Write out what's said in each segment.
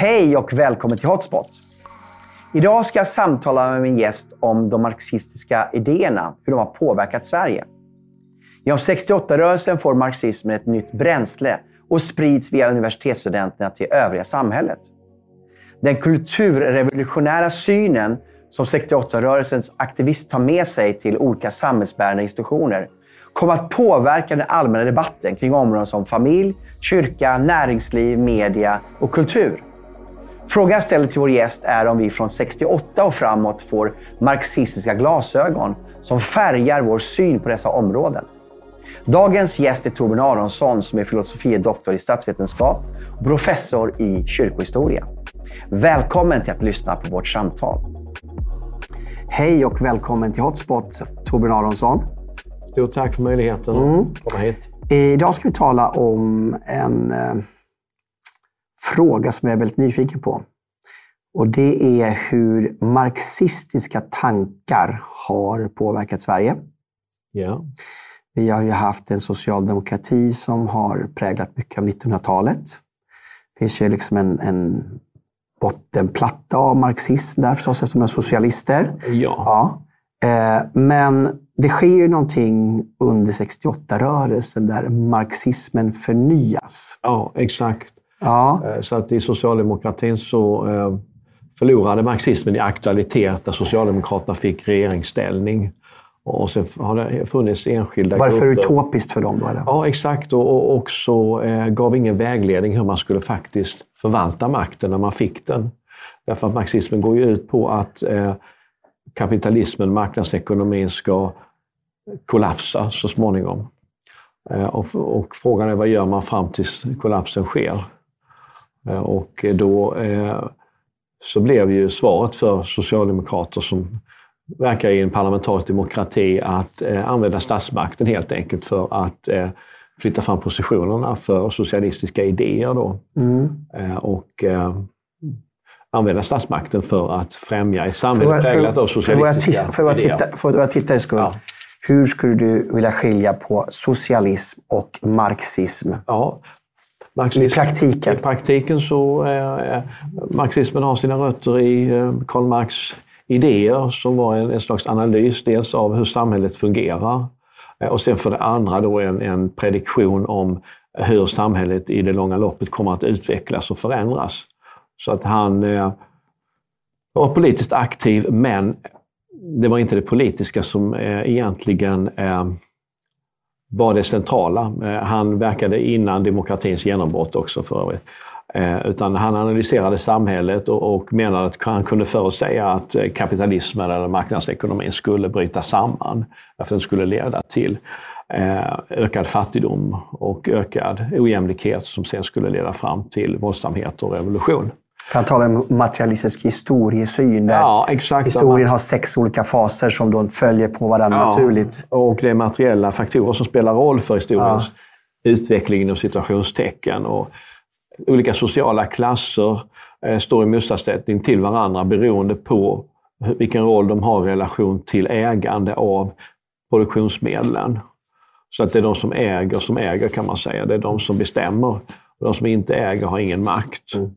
Hej och välkommen till Hotspot. Idag ska jag samtala med min gäst om de marxistiska idéerna, hur de har påverkat Sverige. Genom 68-rörelsen får marxismen ett nytt bränsle och sprids via universitetsstudenterna till övriga samhället. Den kulturrevolutionära synen som 68-rörelsens aktivister tar med sig till olika samhällsbärande institutioner kommer att påverka den allmänna debatten kring områden som familj, kyrka, näringsliv, media och kultur. Frågan jag ställer till vår gäst är om vi från 68 och framåt får marxistiska glasögon som färgar vår syn på dessa områden. Dagens gäst är Torbjörn Aronsson som är filosofie doktor i statsvetenskap och professor i kyrkohistoria. Välkommen till att lyssna på vårt samtal. Hej och välkommen till Hotspot, Torbjörn Aronsson. Stort tack för möjligheten att mm. komma hit. Idag ska vi tala om en eh, fråga som jag är väldigt nyfiken på. Och Det är hur marxistiska tankar har påverkat Sverige. Ja. Vi har ju haft en socialdemokrati som har präglat mycket av 1900-talet. Det finns ju liksom en, en bottenplatta av marxism där förstås, som är socialister. Ja. ja. Eh, men det sker ju någonting under 68-rörelsen där marxismen förnyas. Ja, exakt. Ja. Eh, så att i socialdemokratin så eh, förlorade marxismen i aktualitet när Socialdemokraterna fick regeringsställning. Och sen har det funnits enskilda Varför grupper. utopiskt för dem? Eller? Ja, exakt. Och också eh, gav ingen vägledning hur man skulle faktiskt förvalta makten när man fick den. Därför att marxismen går ju ut på att eh, kapitalismen, marknadsekonomin, ska kollapsa så småningom. Eh, och, och, frågan är vad gör man fram tills kollapsen sker? Eh, och då eh, så blev ju svaret för socialdemokrater som verkar i en parlamentarisk demokrati att eh, använda statsmakten helt enkelt för att flytta fram positionerna för socialistiska idéer. Då. Mm. Och använda statsmakten för att främja ett samhälle präglat av socialistiska för våra idéer. För våra tittares skull, ja. hur skulle du vilja skilja på socialism och marxism? Ja, Marxism, I praktiken? I praktiken så eh, marxismen har sina rötter i eh, Karl Marx idéer som var en, en slags analys dels av hur samhället fungerar eh, och sen för det andra då en, en prediktion om hur samhället i det långa loppet kommer att utvecklas och förändras. Så att han eh, var politiskt aktiv, men det var inte det politiska som eh, egentligen eh, var det centrala. Eh, han verkade innan demokratins genombrott också för övrigt. Eh, utan han analyserade samhället och, och menade att han kunde förutsäga att eh, kapitalismen eller marknadsekonomin skulle bryta samman. Att den skulle leda till ökad fattigdom och ökad ojämlikhet som sen skulle leda fram till våldsamhet och revolution. Han talar om materialistisk historiesyn, där ja, exakt. historien har sex olika faser som då följer på varandra ja, naturligt. Och det är materiella faktorer som spelar roll för historiens ja. utveckling inom situationstecken. Och olika sociala klasser eh, står i motsatsställning till varandra beroende på vilken roll de har i relation till ägande av produktionsmedlen. Så att det är de som äger som äger kan man säga. Det är de som bestämmer. Och de som inte äger har ingen makt. Mm.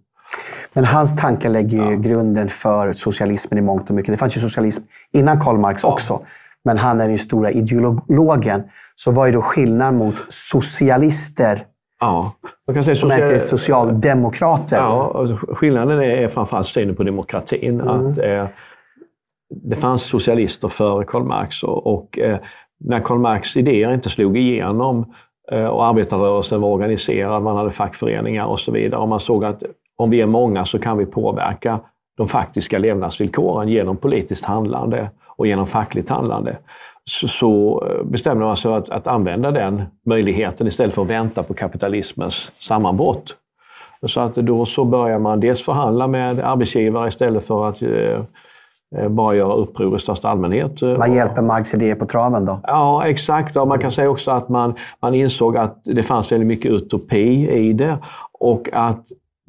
Men hans tankar lägger ju ja. grunden för socialismen i mångt och mycket. Det fanns ju socialism innan Karl Marx också. Men han är den stora ideologen. Så vad är då skillnaden mot socialister Ja, man kan säga som social... är socialdemokrater. Ja, alltså, skillnaden är framförallt synen på demokratin. Mm. Att, eh, det fanns socialister före Karl Marx och, och eh, när Karl Marx idéer inte slog igenom eh, och arbetarrörelsen var organiserad, man hade fackföreningar och så vidare och man såg att om vi är många så kan vi påverka de faktiska levnadsvillkoren genom politiskt handlande och genom fackligt handlande. Så, så eh, bestämde man sig att, att använda den möjligheten istället för att vänta på kapitalismens sammanbrott. Så att då så börjar man dels förhandla med arbetsgivare istället för att eh, eh bara göra uppror i största allmänhet. Man hjälper Marx idéer på traven då? Ja, exakt. Och man kan säga också att man, man insåg att det fanns väldigt mycket utopi i det och att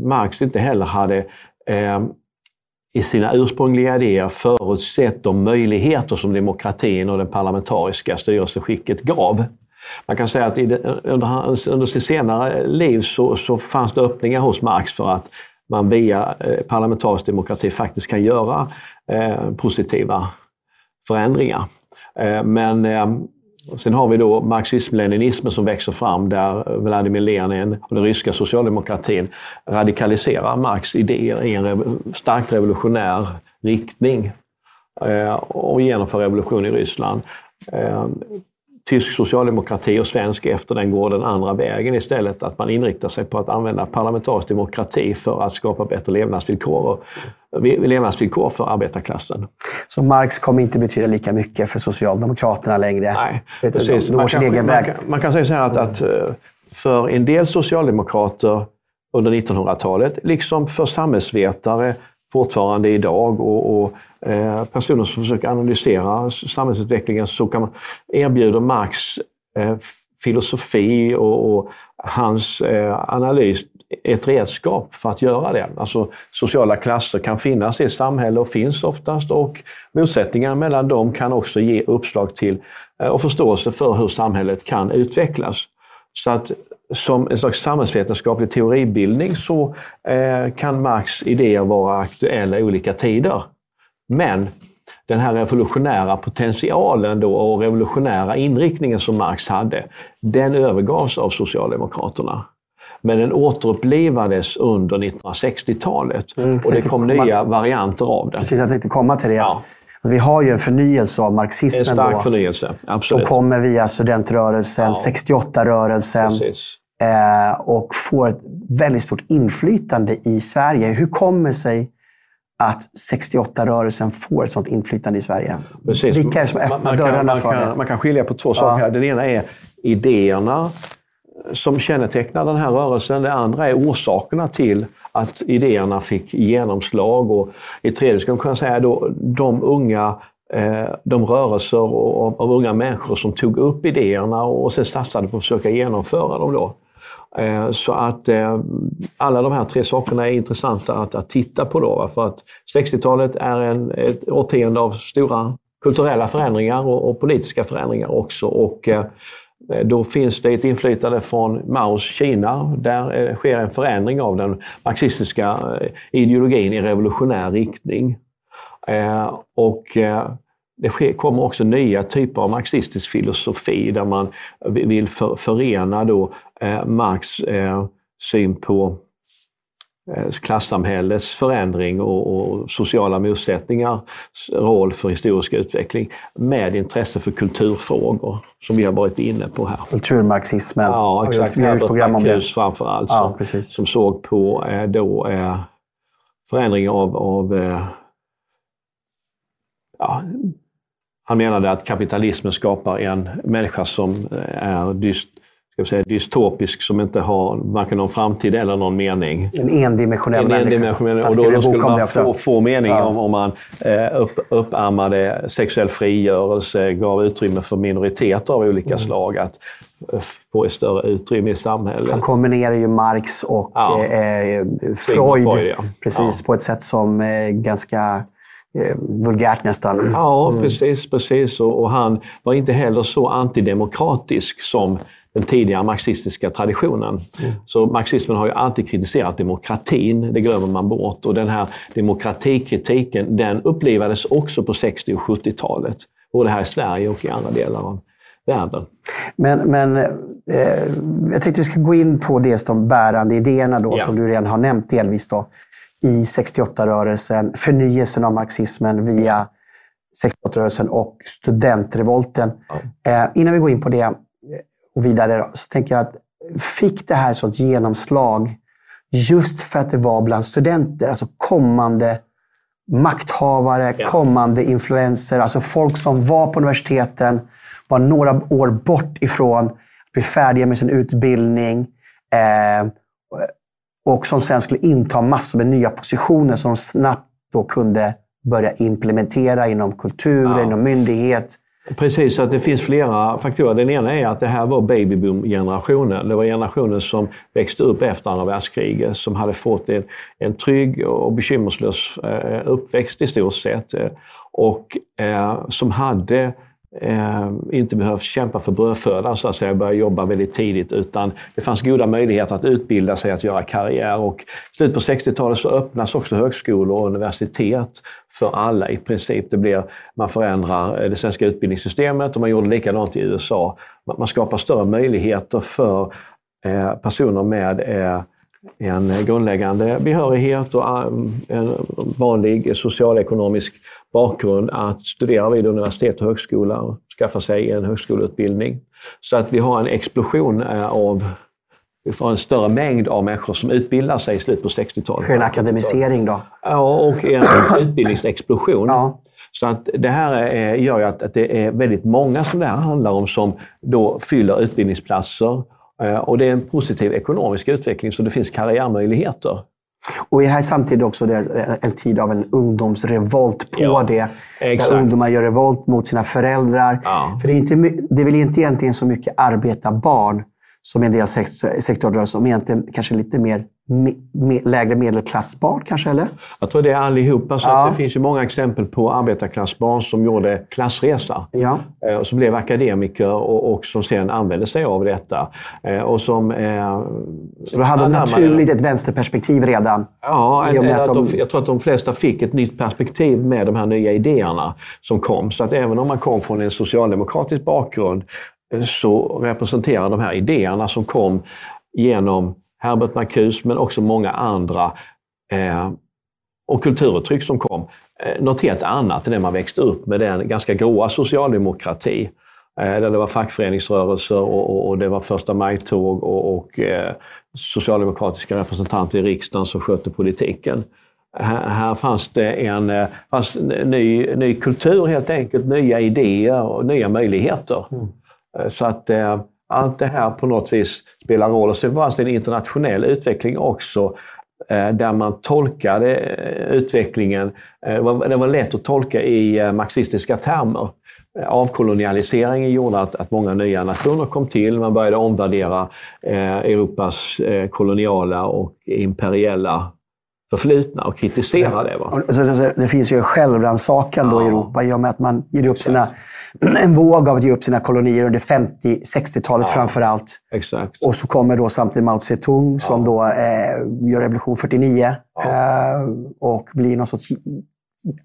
Marx inte heller hade eh, i sina ursprungliga idéer förutsett de möjligheter som demokratin och det parlamentariska styrelseskicket gav. Man kan säga att det, under, hans, under sitt senare liv så, så fanns det öppningar hos Marx för att man via eh, parlamentarisk demokrati faktiskt kan göra eh, positiva förändringar. Eh, men eh, sen har vi då marxism-leninismen som växer fram där Vladimir Lenin och den ryska socialdemokratin radikaliserar Marx idéer i en starkt revolutionär riktning eh, och genomför revolution i Ryssland. Eh, Tysk socialdemokrati och svensk efter den går den andra vägen istället. Att man inriktar sig på att använda parlamentarisk demokrati för att skapa bättre levnadsvillkor, och, levnadsvillkor för arbetarklassen. Så Marx kommer inte betyda lika mycket för Socialdemokraterna längre? Nej, precis. Man kan, man, kan, man kan, säga så här att, att eh, för en del socialdemokrater under 1900-talet, liksom för samhällsvetare fortfarande idag och, och eh, personer som försöker analysera samhällsutvecklingen så kan man erbjuda Marx eh, filosofi och, och hans eh, analys ett redskap för att göra det. Alltså sociala klasser kan finnas i ett samhälle och finns oftast och motsättningar mellan dem kan också ge uppslag till eh, och förståelse för hur samhället kan utvecklas. Så att som en slags samhällsvetenskaplig teoribildning så eh, kan Marx idéer vara aktuella i olika tider. Men den här revolutionära potentialen då och revolutionära inriktningen som Marx hade, den övergavs av Socialdemokraterna. Men den återupplivades under 1960-talet mm, och det kom nya varianter av den. Precis, jag tänkte komma till det. Ja. Vi har ju en förnyelse av marxismen. En stark då, förnyelse, absolut. Som kommer via studentrörelsen, ja. 68-rörelsen. Eh, och får ett väldigt stort inflytande i Sverige. Hur kommer sig att 68-rörelsen får ett sådant inflytande i Sverige? Precis. Vilka är det som öppnar man, man dörrarna kan, för det? Man kan skilja på två saker. Ja. Den ena är idéerna som kännetecknar den här rörelsen. Det andra är orsakerna till att idéerna fick genomslag. Och I tredje skulle man kunna säga då, de unga eh, de rörelser av unga människor som tog upp idéerna och sen satsade på att försöka genomföra dem. Då. Eh, så att eh, alla de här tre sakerna är intressanta att, att titta på. Då, för att 60-talet är en, ett årtionde av stora kulturella förändringar och, och politiska förändringar också. Och, eh, då finns det ett inflytande från Maos Kina. Där sker en förändring av den marxistiska ideologin i revolutionär riktning. Och det kommer också nya typer av marxistisk filosofi där man vill förena då Marx eh, syn på eh, klassamhällets förändring och, sociala motsättningars roll för historisk utveckling med intresse för kulturfrågor som vi har varit inne på här. Kulturmarxismen. Ja, exakt. Herbert Marcuse framför allt som, ja, som såg på då, förändring av, av ja, han menade att kapitalismen skapar en människa som eh, är dyst, ska säga, dystopisk, som inte har varken någon framtid eller någon mening. En endimensionell en endimensionell människa. Och då, då skulle man få, få mening ja. om, om man eh, upp, uppammade sexuell frigörelse, gav utrymme för minoriteter av olika mm. slag att eh, få ett större utrymme i samhället. Han kombinerar ju Marx och ja. eh, Freud, Freud ja. precis, på ett sätt som är ganska Eh, vulgärt nästan. Ja, mm. precis. precis. Och, och, han var inte heller så antidemokratisk som den tidigare marxistiska traditionen. Mm. Så marxismen har ju alltid kritiserat demokratin, det glömmer man bort. Och den här demokratikritiken, den upplevades också på 60 och 70-talet. Både här i Sverige och i andra delar av världen. Men, men eh, jag tänkte vi ska gå in på dels de bärande idéerna då, ja. som du redan har nämnt delvis. Då i 68-rörelsen, förnyelsen av marxismen via 68-rörelsen och studentrevolten. Ja. Eh, innan vi går in på det och vidare så tänker jag att fick det här sånt genomslag just för att det var bland studenter, alltså kommande makthavare, ja. kommande influenser, alltså folk som var på universiteten, var några år bort ifrån att bli färdiga med sin utbildning. Eh, och som sen skulle inta massor med nya positioner som snabbt då kunde börja implementera inom kultur, ja. inom myndighet. Precis, så att det finns flera faktorer. Den ena är att det här var babyboom-generationen. Det var generationen som växte upp efter andra världskriget, som hade fått en, en trygg och bekymmerslös eh, uppväxt i stort sett. Eh, och eh, som hade eh, inte behövt kämpa för brödfödan, så att säga, börja jobba väldigt tidigt, utan det fanns goda möjligheter att utbilda sig, att göra karriär. Och I slutet på 60-talet så öppnas också högskolor och universitet för alla i princip. Det blir, man förändrar eh, det svenska utbildningssystemet och man gjorde likadant i USA. Man skapar större möjligheter för eh, personer med eh, en grundläggande behörighet och eh, en vanlig socialekonomisk bakgrund att studera vid universitet och högskola och skaffa sig en högskoleutbildning. Så att vi har en explosion eh, av vi får en större mängd av människor som utbildar sig i slutet på 60-talet. En akademisering då? Ja, och en utbildningsexplosion. Ja. Så att det här gör ju att, att det är väldigt många som det här handlar om som då fyller utbildningsplatser. Eh, och det är en positiv ekonomisk utveckling, så det finns karriärmöjligheter. Och det här är samtidigt också en tid av en ungdomsrevolt på ja, det. Exakt. Där ungdomar gör revolt mot sina föräldrar. Ja. För det är, inte, det är väl inte egentligen så mycket arbetarbarn som är en del av sektorrörelsen, som egentligen kanske lite mer me, me, lägre medelklassbarn kanske, eller? Jag tror det är allihopa. Så ja. Det finns ju många exempel på arbetarklassbarn som gjorde klassresa ja. Eh, och som blev akademiker och, och som sen använde sig av detta. Eh, och som, eh, så du hade naturligt ett vänsterperspektiv redan? Ja, en, att de, jag tror att de flesta fick ett nytt perspektiv med de här nya idéerna som kom. Så att även om man kom från en socialdemokratisk bakgrund så representerar de här idéerna som kom genom Herbert Marcuse, men också många andra eh, och kulturuttryck som kom, eh, något helt annat än det man växte upp med, den ganska gråa socialdemokrati. Eh, där det var fackföreningsrörelser och, och, och det var första maj-tåg och, och eh, socialdemokratiska representanter i riksdagen som skötte politiken. Här, här fanns det en eh, fanns ny, ny kultur helt enkelt, nya idéer och nya möjligheter. Mm. Eh, så att eh, allt det här på något vis spelar roll. Och så fanns det en internationell utveckling också eh, där man tolkade eh, utvecklingen. Eh, det var, det var lätt att tolka i marxistiska termer. Avkolonialiseringen gjorde att, att många nya nationer kom till. Man började omvärdera Europas koloniala och imperiella förflutna och kritisera det. Va? Det finns ju självrannsakan ja. i Europa i och med att man ger upp sina, en våg av att ge upp sina kolonier under 50-60-talet ja. framför allt. Exakt. Och så kommer då samtidigt Mao Zedong som ja. då eh, gör revolution 49 ja. eh, och blir någon sorts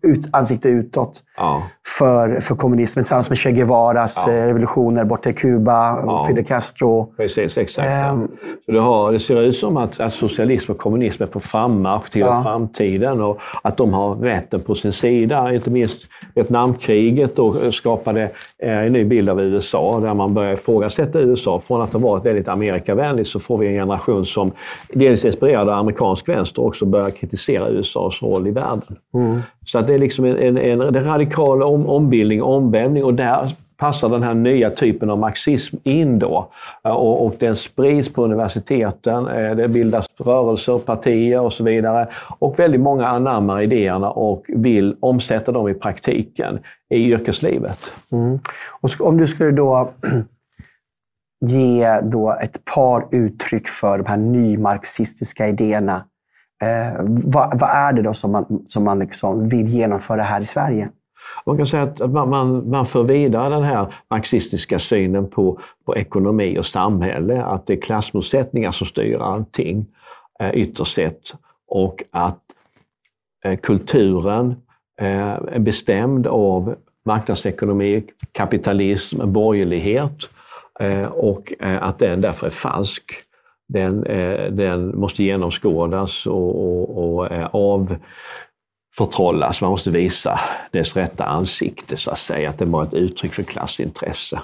ut, ansikte utåt ja. för, för kommunismen tillsammans med Che Guevaras ja. Eh, revolutioner borta i Kuba, ja. Fidel Castro. Precis, exakt. Ähm, så det, har, det ser ut som att, att socialism och kommunism är på frammarsch till ja. framtiden och att de har rätten på sin sida. Inte minst Vietnamkriget då skapade eh, en ny bild av USA där man börjar ifrågasätta USA. Från att ha varit väldigt Amerikavänligt så får vi en generation som dels inspirerad av amerikansk vänster också börjar kritisera USAs roll i världen. Mm. Så att det är liksom en, en, en radikal om, ombildning, omvändning och där passar den här nya typen av marxism in då. Eh, och, och den sprids på universiteten, eh, det bildas rörelser, partier och så vidare. Och väldigt många anammar idéerna och vill omsätta dem i praktiken i yrkeslivet. Mm. Och om du skulle då ge då ett par uttryck för de här nymarxistiska idéerna Eh, vad, vad, är det då som man, som man liksom vill genomföra här i Sverige? Man kan säga att man, man, man för vidare den här marxistiska synen på, på ekonomi och samhälle, att det är klassmotsättningar som styr allting eh, ytterst sett. Och att eh, kulturen eh, är bestämd av marknadsekonomi, kapitalism, borgerlighet eh, och eh, att den därför är falsk den, eh, den måste genomskådas och, och, och eh, avförtrollas. Man måste visa dess rätta ansikte, så att säga. Att det var ett uttryck för klassintresse.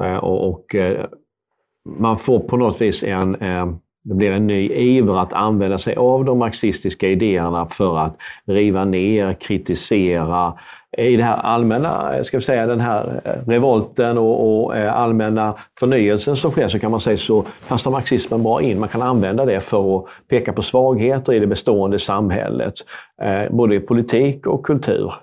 Eh, och, och eh, man får på något vis en eh, det blir en ny iver att använda sig av de marxistiska idéerna för att riva ner, kritisera. I det här allmänna, ska vi säga, den här revolten och, och eh, allmänna förnyelsen som sker så kan man säga så passar marxismen bra in. Man kan använda det för att peka på svagheter i det bestående samhället, eh, både i politik och kultur.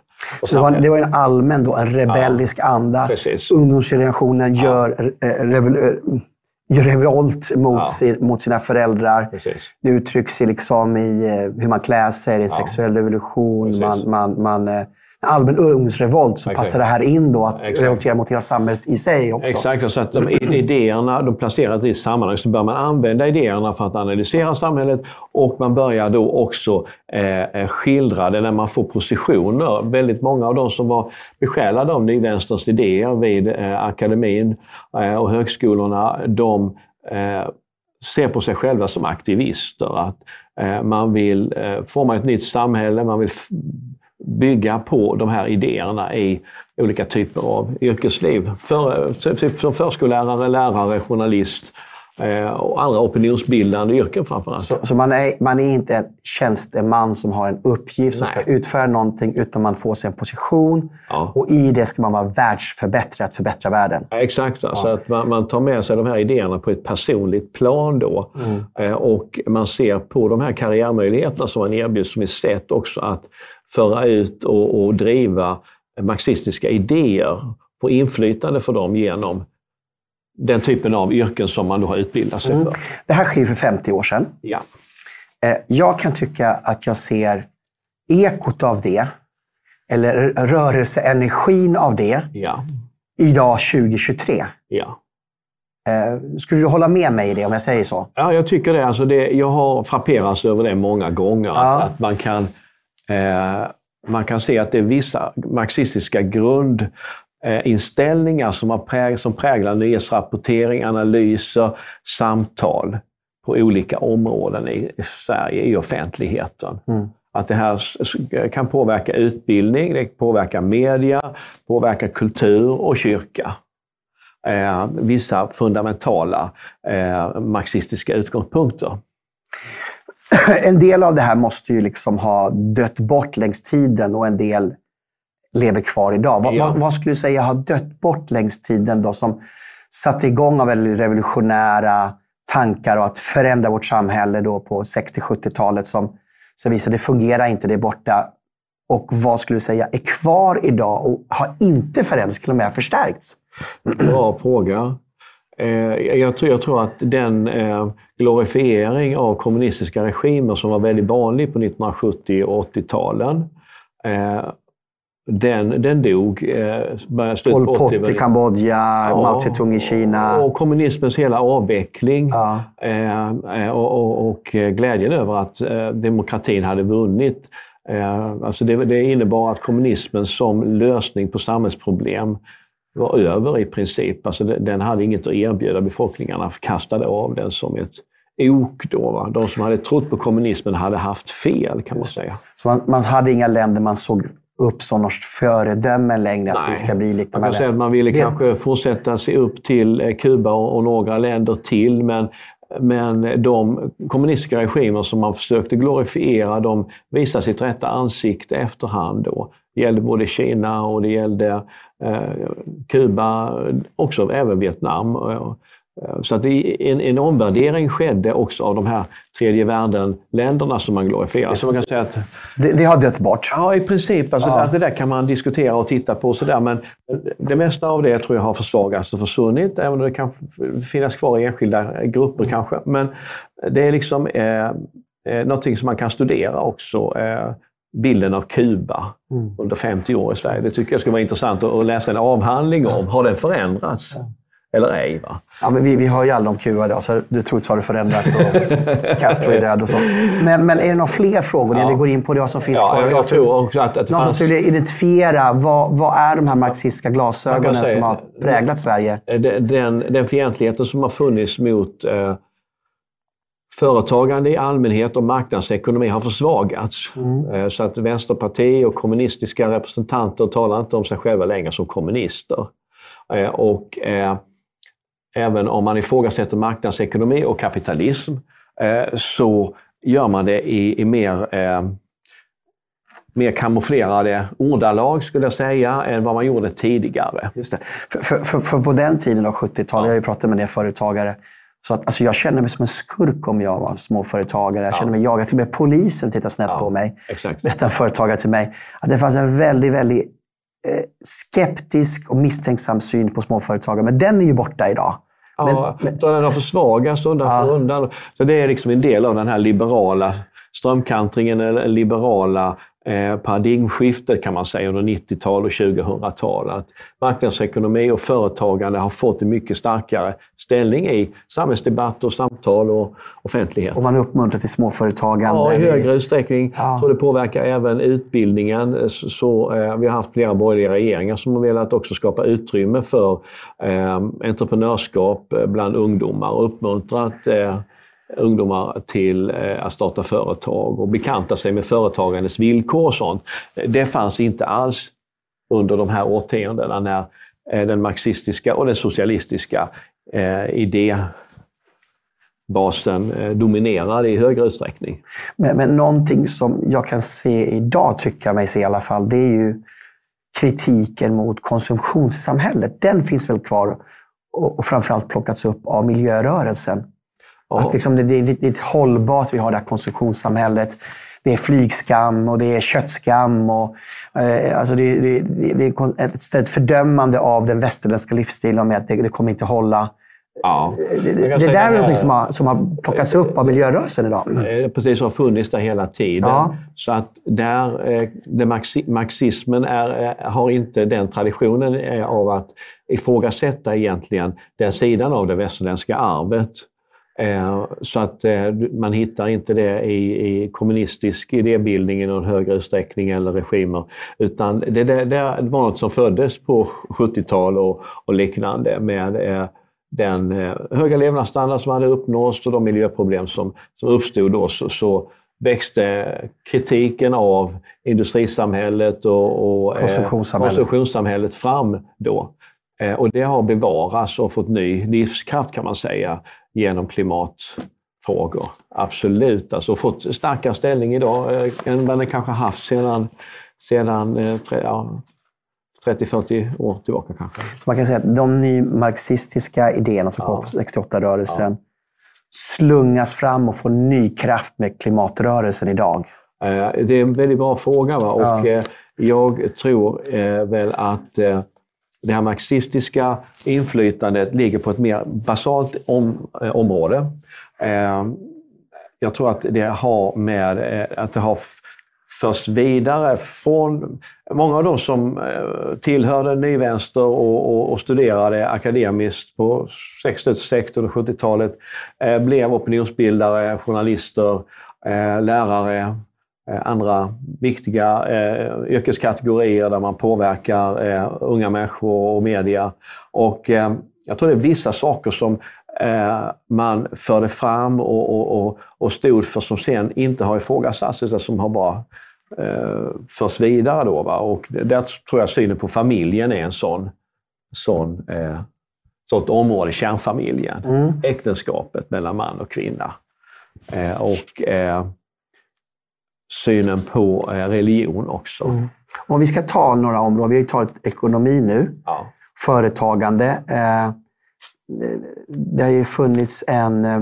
så det var, det var, en allmän, då, en rebellisk ja, anda. Precis. Ungdomsgenerationen ja. gör eh, revol- gör revolt mot, ja. sin, mot sina föräldrar. Precis. Det uttrycks liksom i eh, hur man klär sig, det är en sexuell revolution. Man, man, man, eh, en allmän ungdomsrevolt så Okej. passar det här in då att Exakt. revoltera mot hela samhället i sig också. Exakt, så att de idéerna de placeras i sammanhang. Så bör man använda idéerna för att analysera samhället och man börjar då också eh, eh, skildra det när man får positioner. Väldigt många av de som var besjälade av nyvänsterns idéer vid eh, akademin eh, och högskolorna, de eh, ser på sig själva som aktivister. Att eh, man vill forma ett nytt samhälle, man vill bygga på de här idéerna i olika typer av yrkesliv. För, som förskollärare, lärare, journalist eh, och andra opinionsbildande yrken framförallt. Så, så man, är, man är inte en tjänsteman som har en uppgift som Nej. ska utföra någonting, utan man får sig en position. Ja. Och i det ska man vara världsförbättrare, att förbättra världen. Ja, Exakt, så att man, man tar med sig de här idéerna på ett personligt plan då. Eh, och man ser på de här karriärmöjligheterna som man erbjuds som ett sätt också att föra ut och, och driva marxistiska idéer, få inflytande för dem genom den typen av yrken som man då har utbildat sig för. Det här sker för 50 år sedan. Ja. Eh, Jag kan tycka att jag ser ekot av det, eller rörelseenergin av det, Ja. idag 2023. Ja. Eh, Skulle du hålla med mig i det om jag säger så? Ja, jag tycker det. Alltså det jag har frapperats över det många gånger. Ja. Att, att man, kan, man kan se att det är vissa marxistiska grundinställningar som, har präg, som präglar nyhetsrapportering, analyser, samtal på olika områden i, Sverige, i offentligheten. Mm. Att det här kan påverka utbildning, det påverkar media, påverkar kultur och kyrka eh, vissa fundamentala eh, marxistiska utgångspunkter. En del av det här måste ju liksom ha dött bort längs tiden och en del lever kvar idag. Vad, Ja. vad, skulle du säga har dött bort längs tiden då som satte igång av väldigt revolutionära tankar och att förändra vårt samhälle då på 60-70-talet som sen visade det fungerar inte, det är borta. Och vad skulle du säga är kvar idag och har inte förändrats, till och med förstärkts? Bra fråga. Eh, jag, tror, jag tror att den eh, glorifiering av kommunistiska regimer som var väldigt vanlig på 1970 och 80-talen, eh, den, den dog. Pol Pot 80 i Kambodja, Mao Zedong i Kina. Och kommunismens hela avveckling. Ja. Och, och, och glädjen över att demokratin hade vunnit. Alltså det, det innebar att kommunismen som lösning på samhällsproblem var över i princip. Alltså den hade inget att erbjuda befolkningarna, kastade av den som ett ok. Då, va? De som hade trott på kommunismen hade haft fel, kan man säga. Så man, man hade inga länder man såg upp som något föredöme längre, att Nej. vi ska bli lite Man kan säga att man ville Det- kanske fortsätta se upp till eh, Kuba och, och några länder till, men, men de kommunistiska regimer som man försökte glorifiera, de visade sitt rätta ansikte efterhand. Då. Det gällde både Kina och det gällde eh, Kuba, också även Vietnam. Eh, Så att en, en omvärdering skedde också av de här tredje världen-länderna som man glorifierar. Så man kan säga att det, det har dött bort. Ja, i princip. Alltså, Ja. det där kan man diskutera och titta på. och Så där, men det mesta av det tror jag har försvagats och försvunnit, även om det kan finnas kvar i enskilda grupper kanske. Men det är liksom eh, eh, någonting som man kan studera också. Eh, bilden av Kuba Mm. under 50 år i Sverige. Det tycker jag skulle vara intressant att, läsa en avhandling om. Har den förändrats? Eller ej? Va? Ja, men vi, vi hör ju aldrig om Kuba idag, så du troligtvis har det förändrats och Castro är död och så. Men, men är det några fler frågor Ja. vi går in på det som finns Ja, kvar? jag, jag tror också att, att det fanns... vill identifiera vad, vad är de här marxistiska glasögonen säga- som har präglat Sverige? den, den, den fientligheten som har funnits mot eh, företagande i allmänhet och marknadsekonomi har försvagats. Eh, så att vänsterparti och kommunistiska representanter talar inte om sig själva längre som kommunister. Eh, och eh, även om man ifrågasätter marknadsekonomi och kapitalism eh, så gör man det i, i mer eh, mer kamouflerade ordalag, skulle jag säga, än vad man gjorde tidigare. Just det. För, för, för, på den tiden, då, 70-talet, jag har ju pratat med en del företagare, så att, alltså, jag kände mig som en skurk om jag var småföretagare. Jag kände mig jagad. Till och med polisen tittade snett Ja. på mig. Exakt. berättade en företagare till mig att det fanns en väldigt, väldigt eh, skeptisk och misstänksam syn på småföretagare. Men den är ju borta idag. Ja, Men- utan den har försvagats undan Ja. för undan. Så det är liksom en del av den här liberala strömkantringen, eller liberala eh, paradigmskiftet kan man säga under 90-tal och 2000-tal. Att marknadsekonomi och företagande har fått en mycket starkare ställning i samhällsdebatt och samtal och offentlighet. Och man uppmuntrar till småföretagande? Ja, i högre utsträckning. Ja. Tror det påverkar även utbildningen. Så, så eh, vi har haft flera borgerliga regeringar som har velat också skapa utrymme för eh, entreprenörskap bland ungdomar och uppmuntrat eh, ungdomar till eh, att starta företag och bekanta sig med företagandets villkor och sånt. Det fanns inte alls under de här årtiondena när eh, den marxistiska och den socialistiska eh, idébasen dominerade i högre utsträckning. Men, men någonting som jag kan se idag, tycker jag mig se i alla fall, det är ju kritiken mot konsumtionssamhället. Den finns väl kvar och framförallt plockats upp av miljörörelsen. Att liksom det, det, det är ett hållbart, vi har det här konsumtionssamhället. Det är flygskam och det är köttskam. Och, eh, alltså det, det, det, är ett, ett fördömande av den västerländska livsstilen med att det, det kommer inte hålla. Ja. Det, det, det där är något som har, som har plockats upp av miljörörelsen idag. Precis, har funnits där hela tiden. Ja. Så att där, eh, det marxismen är, har inte den traditionen av att ifrågasätta egentligen den sidan av det västerländska arvet. Eh, så att eh, man hittar inte det i, i kommunistisk idébildning i någon högre utsträckning eller regimer. Utan det, det, det var något som föddes på 70-tal och, och liknande med eh, den höga levnadsstandard som hade uppnåtts och de miljöproblem som, som uppstod då. Så, så växte kritiken av industrisamhället och, och konsumtionssamhället. konsumtionssamhället fram då. Och det har bevarats och fått ny livskraft kan man säga genom klimatfrågor. Absolut, alltså fått starkare ställning idag eh, än vad den kanske haft sedan, sedan eh, ja, 30-40 år tillbaka kanske. Så man kan säga att de nymarxistiska idéerna som ja. kom på 68-rörelsen ja. slungas fram och får ny kraft med klimatrörelsen idag? Eh, det är en väldigt bra fråga. Va? Och ja. jag tror väl att det här marxistiska inflytandet ligger på ett mer basalt om, eh, område. Eh, jag tror att det har med eh, att det har förts vidare från många av de som eh, tillhörde nyvänster och, och, och studerade akademiskt på 60 och 70-talet blev opinionsbildare, journalister, eh, lärare, andra viktiga eh, yrkeskategorier där man påverkar eh, unga människor och media. Och, eh, jag tror det är vissa saker som eh, man förde fram och, och, och, och, stod för som sen inte har ifrågasatts utan som har bara eh, förs vidare. Då, va? Och där tror jag synen på familjen är en sån, sån eh, sånt område, kärnfamiljen. Mm. Äktenskapet mellan man och kvinna. Eh, och synen på eh, religion också. Mm. Om vi ska ta några områden, vi har tagit ekonomi nu, ja. företagande. Eh, det har ju funnits en, eh,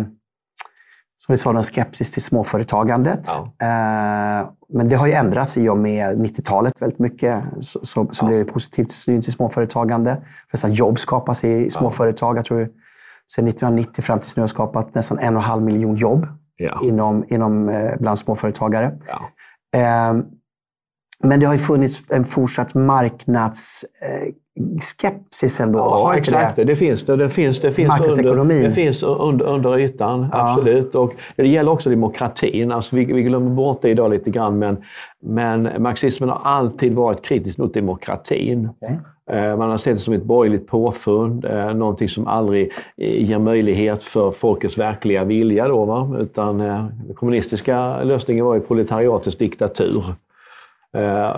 som vi sa, en skepsis till småföretagandet. Ja. Men det har ju ändrats i och med 90-talet väldigt mycket. Så, så, så ja. blev det positivt syn till småföretagande. Nästan jobb skapas i småföretag. Jag tror sedan 1990 fram till nu har skapat nästan en och en halv miljon jobb ja. inom, inom, eh, bland småföretagare. Ja. Eh, men det har ju funnits en fortsatt marknadsskepsis ändå. Ja, exakt. Det? det? finns det. Det finns, det finns, under, det finns under, under ytan, ja. absolut. Och det gäller också demokratin. Alltså vi, vi glömmer bort det idag lite grann, men, men marxismen har alltid varit kritisk mot demokratin. Okay. Eh, man har sett det som ett borgerligt påfund, eh, någonting som aldrig eh, ger möjlighet för folkets verkliga vilja. Då, va? Utan den kommunistiska lösningen var ju proletariatets diktatur.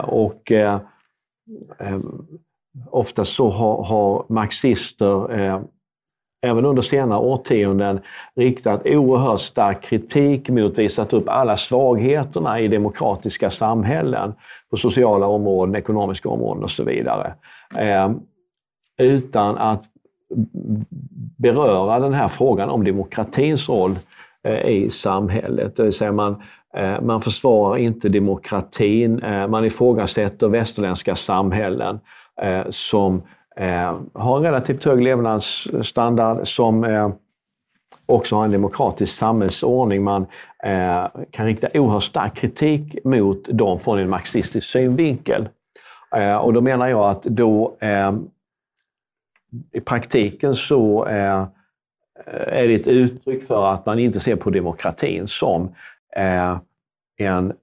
Och ofta så har, har marxister även under senare årtionden riktat oerhört stark kritik mot, visat upp alla svagheterna i demokratiska samhällen på sociala områden, ekonomiska områden och så vidare. Eh, utan att beröra den här frågan om demokratins roll eh, i samhället. Det vill säga man, eh, man försvarar inte demokratin, eh, man ifrågasätter västerländska samhällen eh, som eh, har en relativt hög levnadsstandard, som eh, också har en demokratisk samhällsordning. Man kan rikta oerhört stark kritik mot dem från en marxistisk synvinkel. Eh, och då menar jag att då eh, i praktiken så eh, eh, är det ett uttryck för att man inte ser på demokratin som eh, en,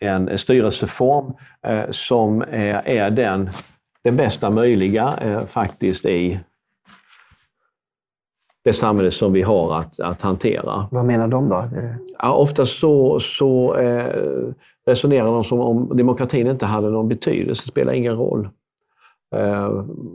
en styrelseform eh, som är, är den, den bästa möjliga eh, faktiskt i det samhälle som vi har att, att hantera. Vad menar de då? Ja, ofta så, så eh, resonerar de som om demokratin inte hade någon betydelse, det spelar ingen roll. Eh,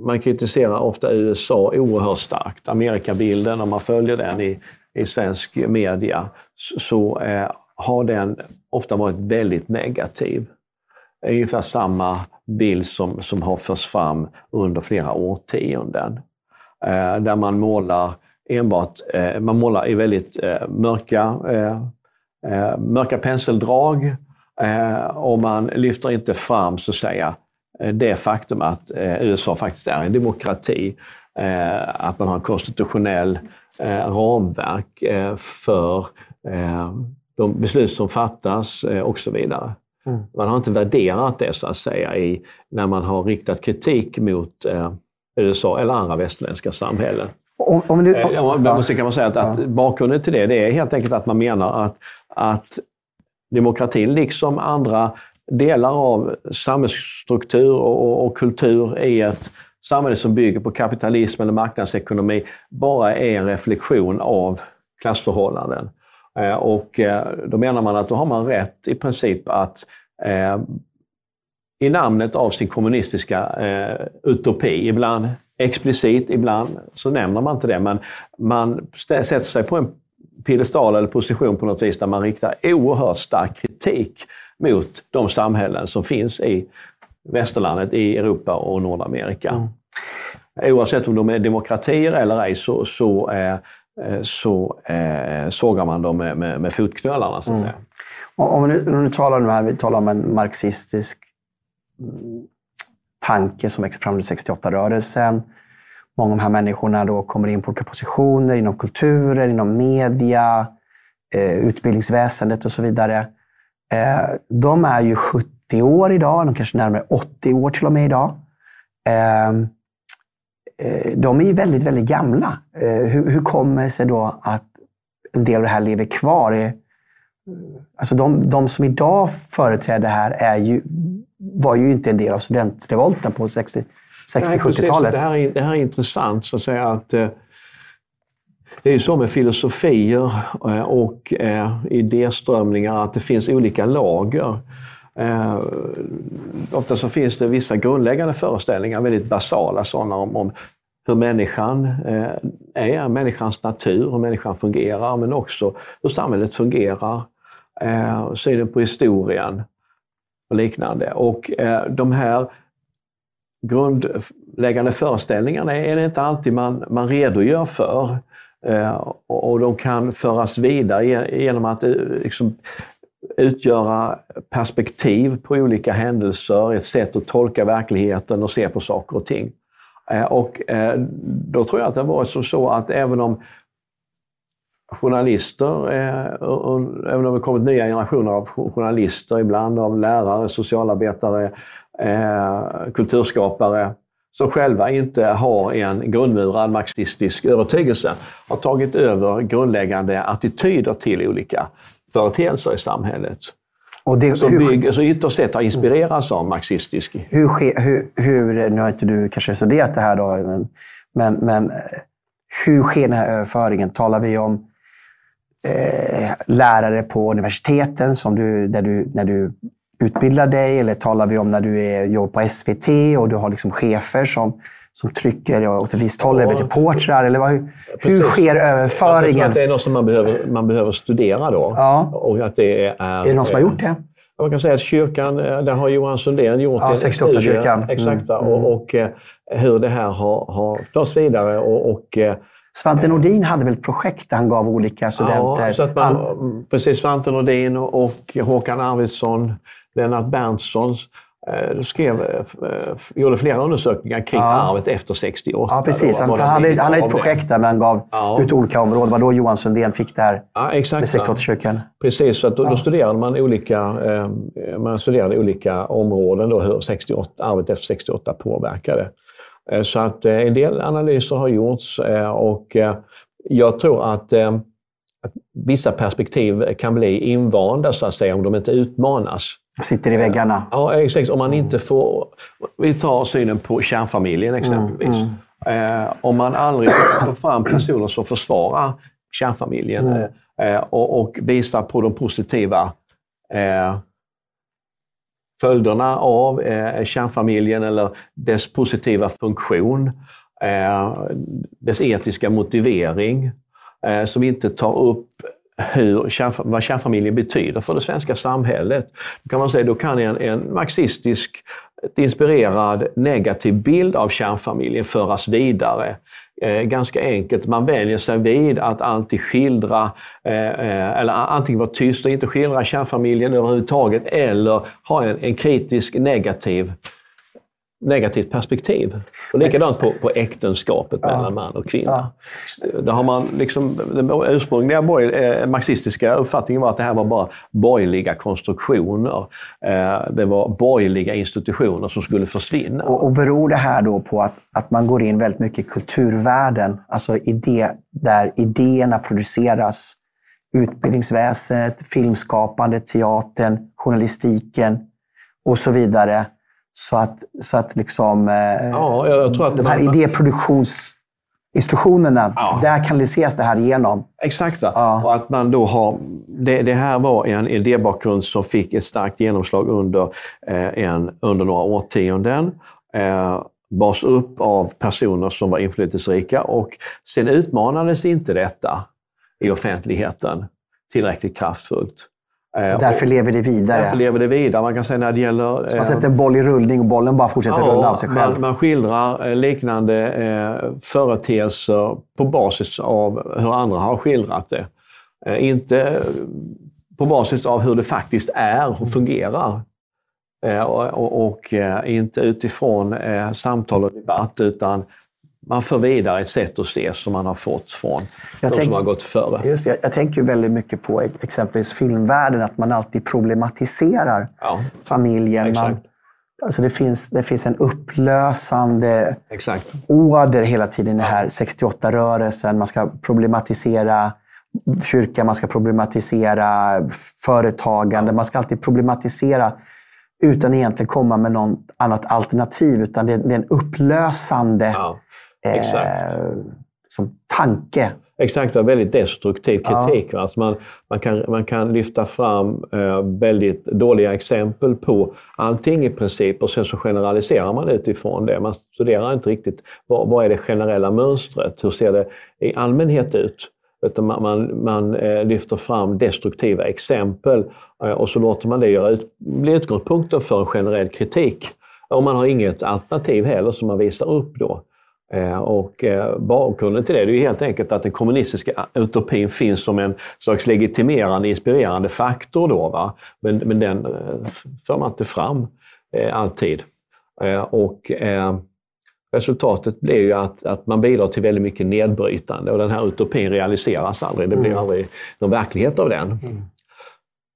man kritiserar ofta USA oerhört starkt. Amerikabilden, om man följer den i, i svensk media, så, så eh, har den ofta varit väldigt negativ. Ungefär samma bild som, som har förts fram under flera årtionden. Eh, där man målar enbart, eh, man målar i väldigt eh, mörka, eh, mörka penseldrag och man lyfter inte fram så att säga det faktum att USA faktiskt är en demokrati. Att man har en konstitutionell ramverk för de beslut som fattas och så vidare. Mm. Man har inte värderat det så att säga i, när man har riktat kritik mot USA eller andra västerländska samhällen. Om, om du, om, ja, måste kan man säga att, att, bakgrunden till det, det är helt enkelt att man menar att, att demokratin, liksom andra delar av samhällsstruktur och, och kultur i ett samhälle som bygger på kapitalism eller marknadsekonomi, bara är en reflektion av klassförhållanden. Eh, och eh, då menar man att då har man rätt i princip att eh, i namnet av sin kommunistiska eh, utopi, ibland explicit, ibland så nämner man inte det, men man sätter sig på en piedestal eller position på något vis där man riktar oerhört stark kritik mot de samhällen som finns i västerlandet, i Europa och Nordamerika. Mm. Oavsett om de är demokratier eller ej så, så, eh, så eh, sågar man dem med, med, med fotknölarna. Så att mm. säga. Om vi nu, nu talar nu här, vi talar om en marxistisk tanke som växer fram under 68-rörelsen. Många av de här människorna då kommer in på olika positioner inom kulturen, inom media, eh, utbildningsväsendet och så vidare. Eh, de är ju 70 år idag, de kanske närmare 80 år till och med idag. Ehm, eh, de är ju väldigt, väldigt gamla. Eh, hur, hur kommer det sig då att en del av det här lever kvar? Eh, Alltså de, de som idag företräder det här är ju var ju inte en del av studentrevolten på 60-70-talet. Det, här är, det här är intressant, så att säga. att eh, det är ju så med filosofier eh, och eh, idéströmningar att det finns olika lager. Eh, ofta så finns det vissa grundläggande föreställningar, väldigt basala sådana, om, om hur människan eh, är, människans natur, hur människan fungerar, men också hur samhället fungerar. Eh, synen på historien och liknande. Och eh, de här grundläggande föreställningarna är det inte alltid man, man redogör för. Eh, och de kan föras vidare genom att eh, liksom, utgöra perspektiv på olika händelser, ett sätt att tolka verkligheten och se på saker och ting. Eh, och eh, då tror jag att det har varit så att även om journalister, eh, även om det kommit nya generationer av journalister, ibland av lärare, socialarbetare, eh, kulturskapare, som själva inte har en grundmurad marxistisk övertygelse, har tagit över grundläggande attityder till olika företeelser i samhället. Och det, som, hur, bygger, så ytterst sett har inspirerats av marxistisk. Hur, hur, hur, nu har inte du kanske studerat det här, då, men, men, men hur sker den här överföringen? Talar vi om eh, lärare på universiteten som du, där du, när du utbildar dig? Eller talar vi om när du är, jobbar på SVT och du har liksom chefer som, som trycker åt ett visst håll, ja. eller reportrar? Eller vad, hur, hur sker överföringen? Jag tror att det är något som man behöver, man behöver studera då. Ja. Och att det är, är det någon som har gjort det? Man kan säga att kyrkan, eh, där har Johan Sundén gjort ja, en 68 studie. Kyrkan. Exakt, mm. och, och, eh, hur det här har, har förts vidare. och, och eh, Svante Nordin hade väl ett projekt där han gav olika studenter... Ja, så att man, precis. Svante Nordin och Håkan Arvidsson, Lennart Berntsson eh, skrev, eh, gjorde flera undersökningar kring Ja. arvet efter 68. Ja, precis. Han, han, hade, han hade ett projekt där man gav Ja. ut olika områden. Det var då Johan Sundén fick det här Ja, med exakt. 68-kyrkan. Precis, så att då, då studerade man olika, eh, man studerade olika områden, då, hur 68, arvet efter 68 påverkade. Eh, så att eh, en del analyser har gjorts eh, och jag tror att, att vissa perspektiv kan bli invanda så att säga om de inte utmanas. Sitter i väggarna. Ja, exakt. Om man inte får... Vi tar synen på kärnfamiljen exempelvis. Eh, om man aldrig får fram personer som försvarar kärnfamiljen eh, och, och visar på de positiva följderna av eh, kärnfamiljen eller dess positiva funktion, eh, dess etiska motivering, eh, som inte tar upp hur, vad kärnfamiljen betyder för det svenska samhället. Då kan man säga då kan en, en marxistisk inspirerad negativ bild av kärnfamiljen föras vidare. Eh, ganska enkelt, man vänjer sig vid att alltid skildra, eh, eh eller antingen vara tyst och inte skildra kärnfamiljen överhuvudtaget, eller ha en, en kritisk negativ negativt perspektiv. Och likadant på, på äktenskapet mellan man och kvinna. Där har man liksom, den ursprungliga eh, marxistiska uppfattningen var att det här var bara borgerliga konstruktioner. Eh, det var borgerliga institutioner som skulle försvinna. Och, och beror det här då på att, att man går in väldigt mycket i kulturvärlden, alltså idé, där idéerna produceras? Utbildningsväsendet, filmskapande, teatern, journalistiken och så vidare. Så att, så att liksom, eh, Ja, jag, tror att de här man- idéproduktionsinstitutionerna, Ja. där kanaliseras det här igenom. Exakt. Ja. Och att man då har, det, det här var en idébakgrund som fick ett starkt genomslag under, eh, en, under några årtionden. Eh, bars upp av personer som var inflytelserika och sen utmanades inte detta i offentligheten tillräckligt kraftfullt. Eh, Därför lever det vidare. därför lever det vidare. Man kan säga när det gäller... Man sätter en boll i rullning och bollen bara fortsätter rulla av sig själv. Man, man skildrar eh, liknande eh, företeelser på basis av hur andra har skildrat det. Eh, inte eh, på basis av hur det faktiskt är och fungerar. Eh, och och, och eh, inte utifrån eh, samtal och debatt, utan man för vidare ett sätt att se som man har fått från Jag de tänk- som har gått före. Just det, jag, tänker väldigt mycket på exempelvis filmvärlden, att man alltid problematiserar Ja, familjen. Man, alltså det, finns, det finns en upplösande exakt. åder hela tiden i den här 68-rörelsen. Man ska problematisera kyrkan, man ska problematisera företagande. Man ska alltid problematisera utan egentligen komma med något annat alternativ. Utan det, det är en upplösande Ja, exakt. eh, som tanke. Exakt, det väldigt destruktiv kritik. va? Alltså man, man, kan, man kan lyfta fram eh, väldigt dåliga exempel på allting i princip och sen så generaliserar man utifrån det. Man studerar inte riktigt vad, vad är det generella mönstret? Hur ser det i allmänhet ut? Utan man, man, man eh, lyfter fram destruktiva exempel eh, och så låter man det göra ut, bli utgångspunkten för en generell kritik. Och man har inget alternativ heller som man visar upp då. Eh, Och eh, bakgrunden till det är ju helt enkelt att den kommunistiska utopin finns som en slags legitimerande, inspirerande faktor. Då, va? Men, men den eh, för man inte fram alltid. Och resultatet blir ju att, att man bidrar till väldigt mycket nedbrytande och den här utopin realiseras aldrig. Det blir aldrig någon verklighet av den.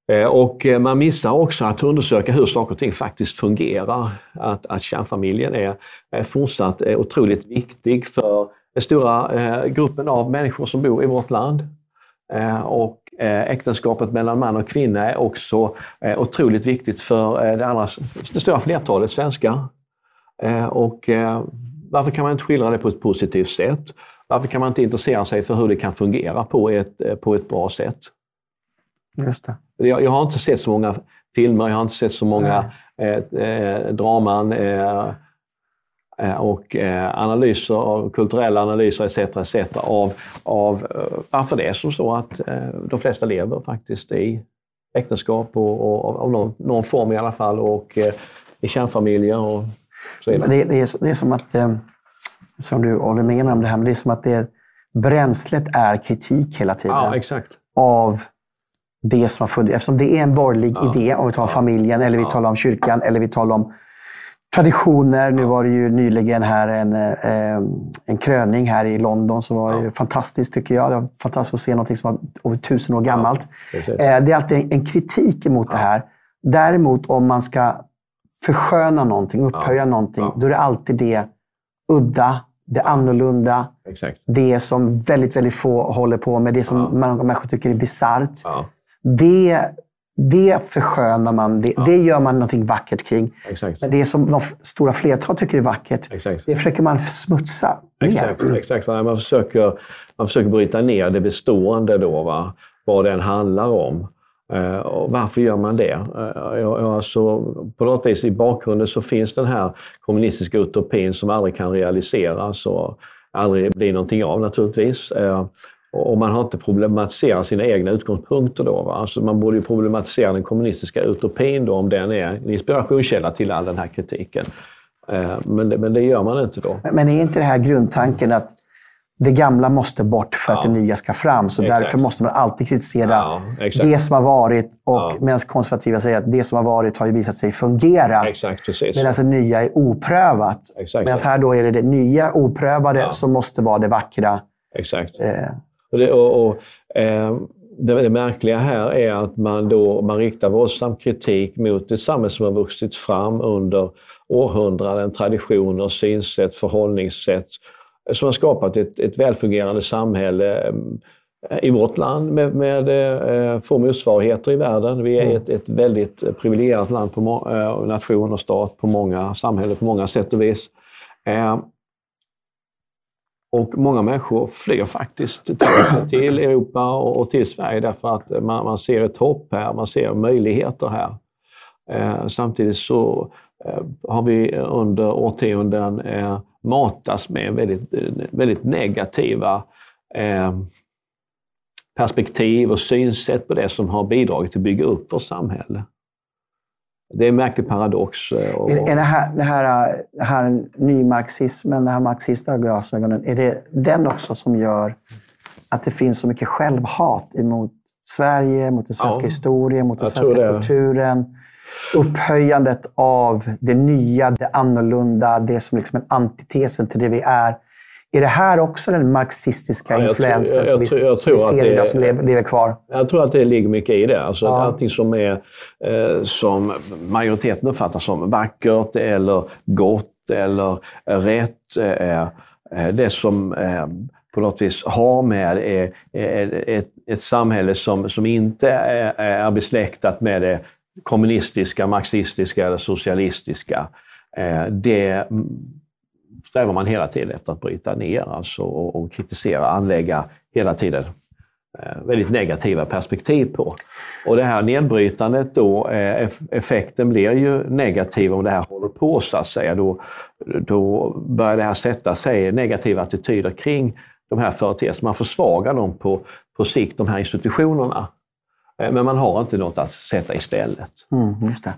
Eh, och eh, man missar också att undersöka hur saker och ting faktiskt fungerar. Att, att kärnfamiljen är, är fortsatt eh, otroligt viktig för den stora gruppen av människor som bor i vårt land. Och äktenskapet mellan man och kvinna är också otroligt viktigt för det, allra, det stora flertalet svenskar. Och varför kan man inte skildra det på ett positivt sätt? Varför kan man inte intressera sig för hur det kan fungera på ett, på ett bra sätt? Just det. Jag, jag har inte sett så många filmer, jag har inte sett så många eh, eh, draman eh, eh, och eh, analyser, kulturella analyser etc. etc. av, av eh, varför det är som så att de flesta lever faktiskt i äktenskap och, och, av någon, någon form i alla fall och i kärnfamiljer och så vidare. Det, det, är, det är som att, som du håller med om det här, men det är som att det, bränslet är kritik hela tiden. Ja, exakt. av det som har funnits. Eftersom det är en borgerlig Ja. idé, om vi tar Ja. familjen, eller vi Ja. talar om kyrkan, eller vi talar om traditioner. Nu var det ju nyligen här en, eh, en kröning här i London som var Ja. ju fantastiskt tycker jag. Det var fantastiskt att se något som var över tusen år gammalt. Precis. Eh, Det är alltid en- kritik emot det här. Däremot om man ska försköna någonting, upphöja någonting, Ja. då är det alltid det udda, det annorlunda, Exakt. det som väldigt, väldigt få håller på med, det som Ja. många människor tycker är bisarrt. Det, det förskönar man, det, Ja. det gör man någonting vackert kring. exakt. Men det som de stora flertal tycker är vackert, exakt. det försöker man smutsa ner. Exakt, exakt. Nej, Man, försöker, man försöker bryta ner det bestående då, va? vad den handlar om. Eh, och varför gör man det? Eh, alltså, på något vis i bakgrunden så finns den här kommunistiska utopin som aldrig kan realiseras och aldrig blir någonting av naturligtvis. Och man har inte problematiserat sina egna utgångspunkter då. Va? Alltså man borde ju problematisera den kommunistiska utopin då, om den är en inspirationskälla till all den här kritiken. Eh, men, det, men det gör man inte då. Men är inte det här grundtanken att det gamla måste bort för att Ja. det nya ska fram? Så Exakt. därför måste man alltid kritisera Ja, det som har varit. Och Ja. medan konservativa säger att det som har varit har ju visat sig fungera. Exakt, precis. Medan det nya är oprövat. Medan här då är det det nya oprövade Ja. som måste vara det vackra. Exakt. Eh, Och det, och, och, eh, det, det märkliga här är att man, då, man riktar våldsam kritik mot ett samhälle som har vuxit fram under århundraden, traditioner, synsätt, förhållningssätt som har skapat ett, ett välfungerande samhälle eh, i vårt land med, med eh, få motsvarigheter i världen. Vi är Mm. ett, ett väldigt privilegierat land, på eh, nation och stat på många samhällen på många sätt och vis. Och många människor flyr faktiskt till, Europa och, till Sverige därför att man, man ser ett hopp här, man ser möjligheter här. Eh, samtidigt så eh, har vi under årtionden eh, matats med väldigt, väldigt negativa eh, perspektiv och synsätt på det som har bidragit till att bygga upp vårt samhälle. Det är en märklig paradox. eh, Och, är, är det här, det här, det här nymarxismen, den här marxista glasögonen, är det den också som gör att det finns så mycket självhat emot Sverige, mot den svenska Ja, historien, mot den svenska det. kulturen? Upphöjandet av det nya, det annorlunda, det som liksom är antitesen till det vi är. Är det här också den marxistiska Ja, influensen som jag vi, tror- jag vi tror att ser idag, som lever, lever kvar? Jag tror att det ligger mycket i det. Alltså Ja. Allting som, är, eh, som majoriteten uppfattar som vackert eller gott eller rätt. Eh, eh, det som eh, på något vis har med eh, ett, ett samhälle som, som inte är, är besläktat med det kommunistiska, marxistiska eller socialistiska. Det strävar man hela tiden efter att bryta ner alltså, och, och kritisera, anlägga hela tiden eh, väldigt negativa perspektiv på. Och det här nedbrytandet då, eh, effekten blir ju negativ om det här håller på så att säga. Då, då börjar det här sätta sig negativa attityder kring de här företeelserna. Man försvagar dem på, på sikt, de här institutionerna. Eh, Men man har inte något att sätta istället. Mm, just det.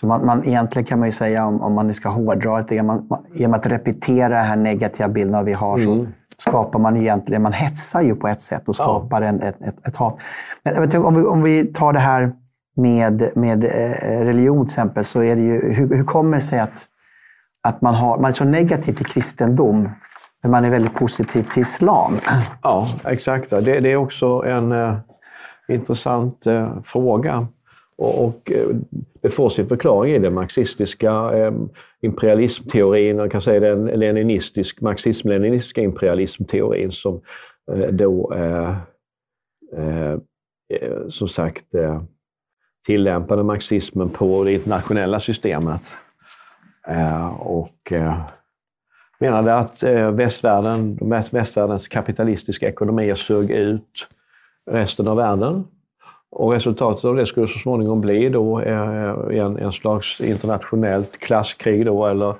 Så man, man, egentligen kan man ju säga, om, om man nu ska hårdra lite man, man, genom att repetera den här negativa bilden vi har så Mm. skapar man egentligen, man hetsar ju på ett sätt och skapar en, ett, ett, ett hat. Men om, vi, om vi tar det här med, med eh, religion till exempel, så är det ju, hur, hur kommer det sig att, att man, har, man är så negativ till kristendom, men man är väldigt positiv till islam? Ja, exakt. Det, det är också en eh, intressant eh, fråga. Och, och eh, det får sin förklaring i den marxistiska eh, imperialismteorin, man kan säga den leninistisk, marxism-leninistiska imperialismteorin som eh, då eh, eh, eh som sagt eh, tillämpade marxismen på det internationella systemet. Eh, och eh, menade att eh, västvärlden, västvärldens kapitalistiska ekonomier sög ut resten av världen. Och resultatet av det skulle så småningom bli då eh, en, en slags internationellt klasskrig då, eller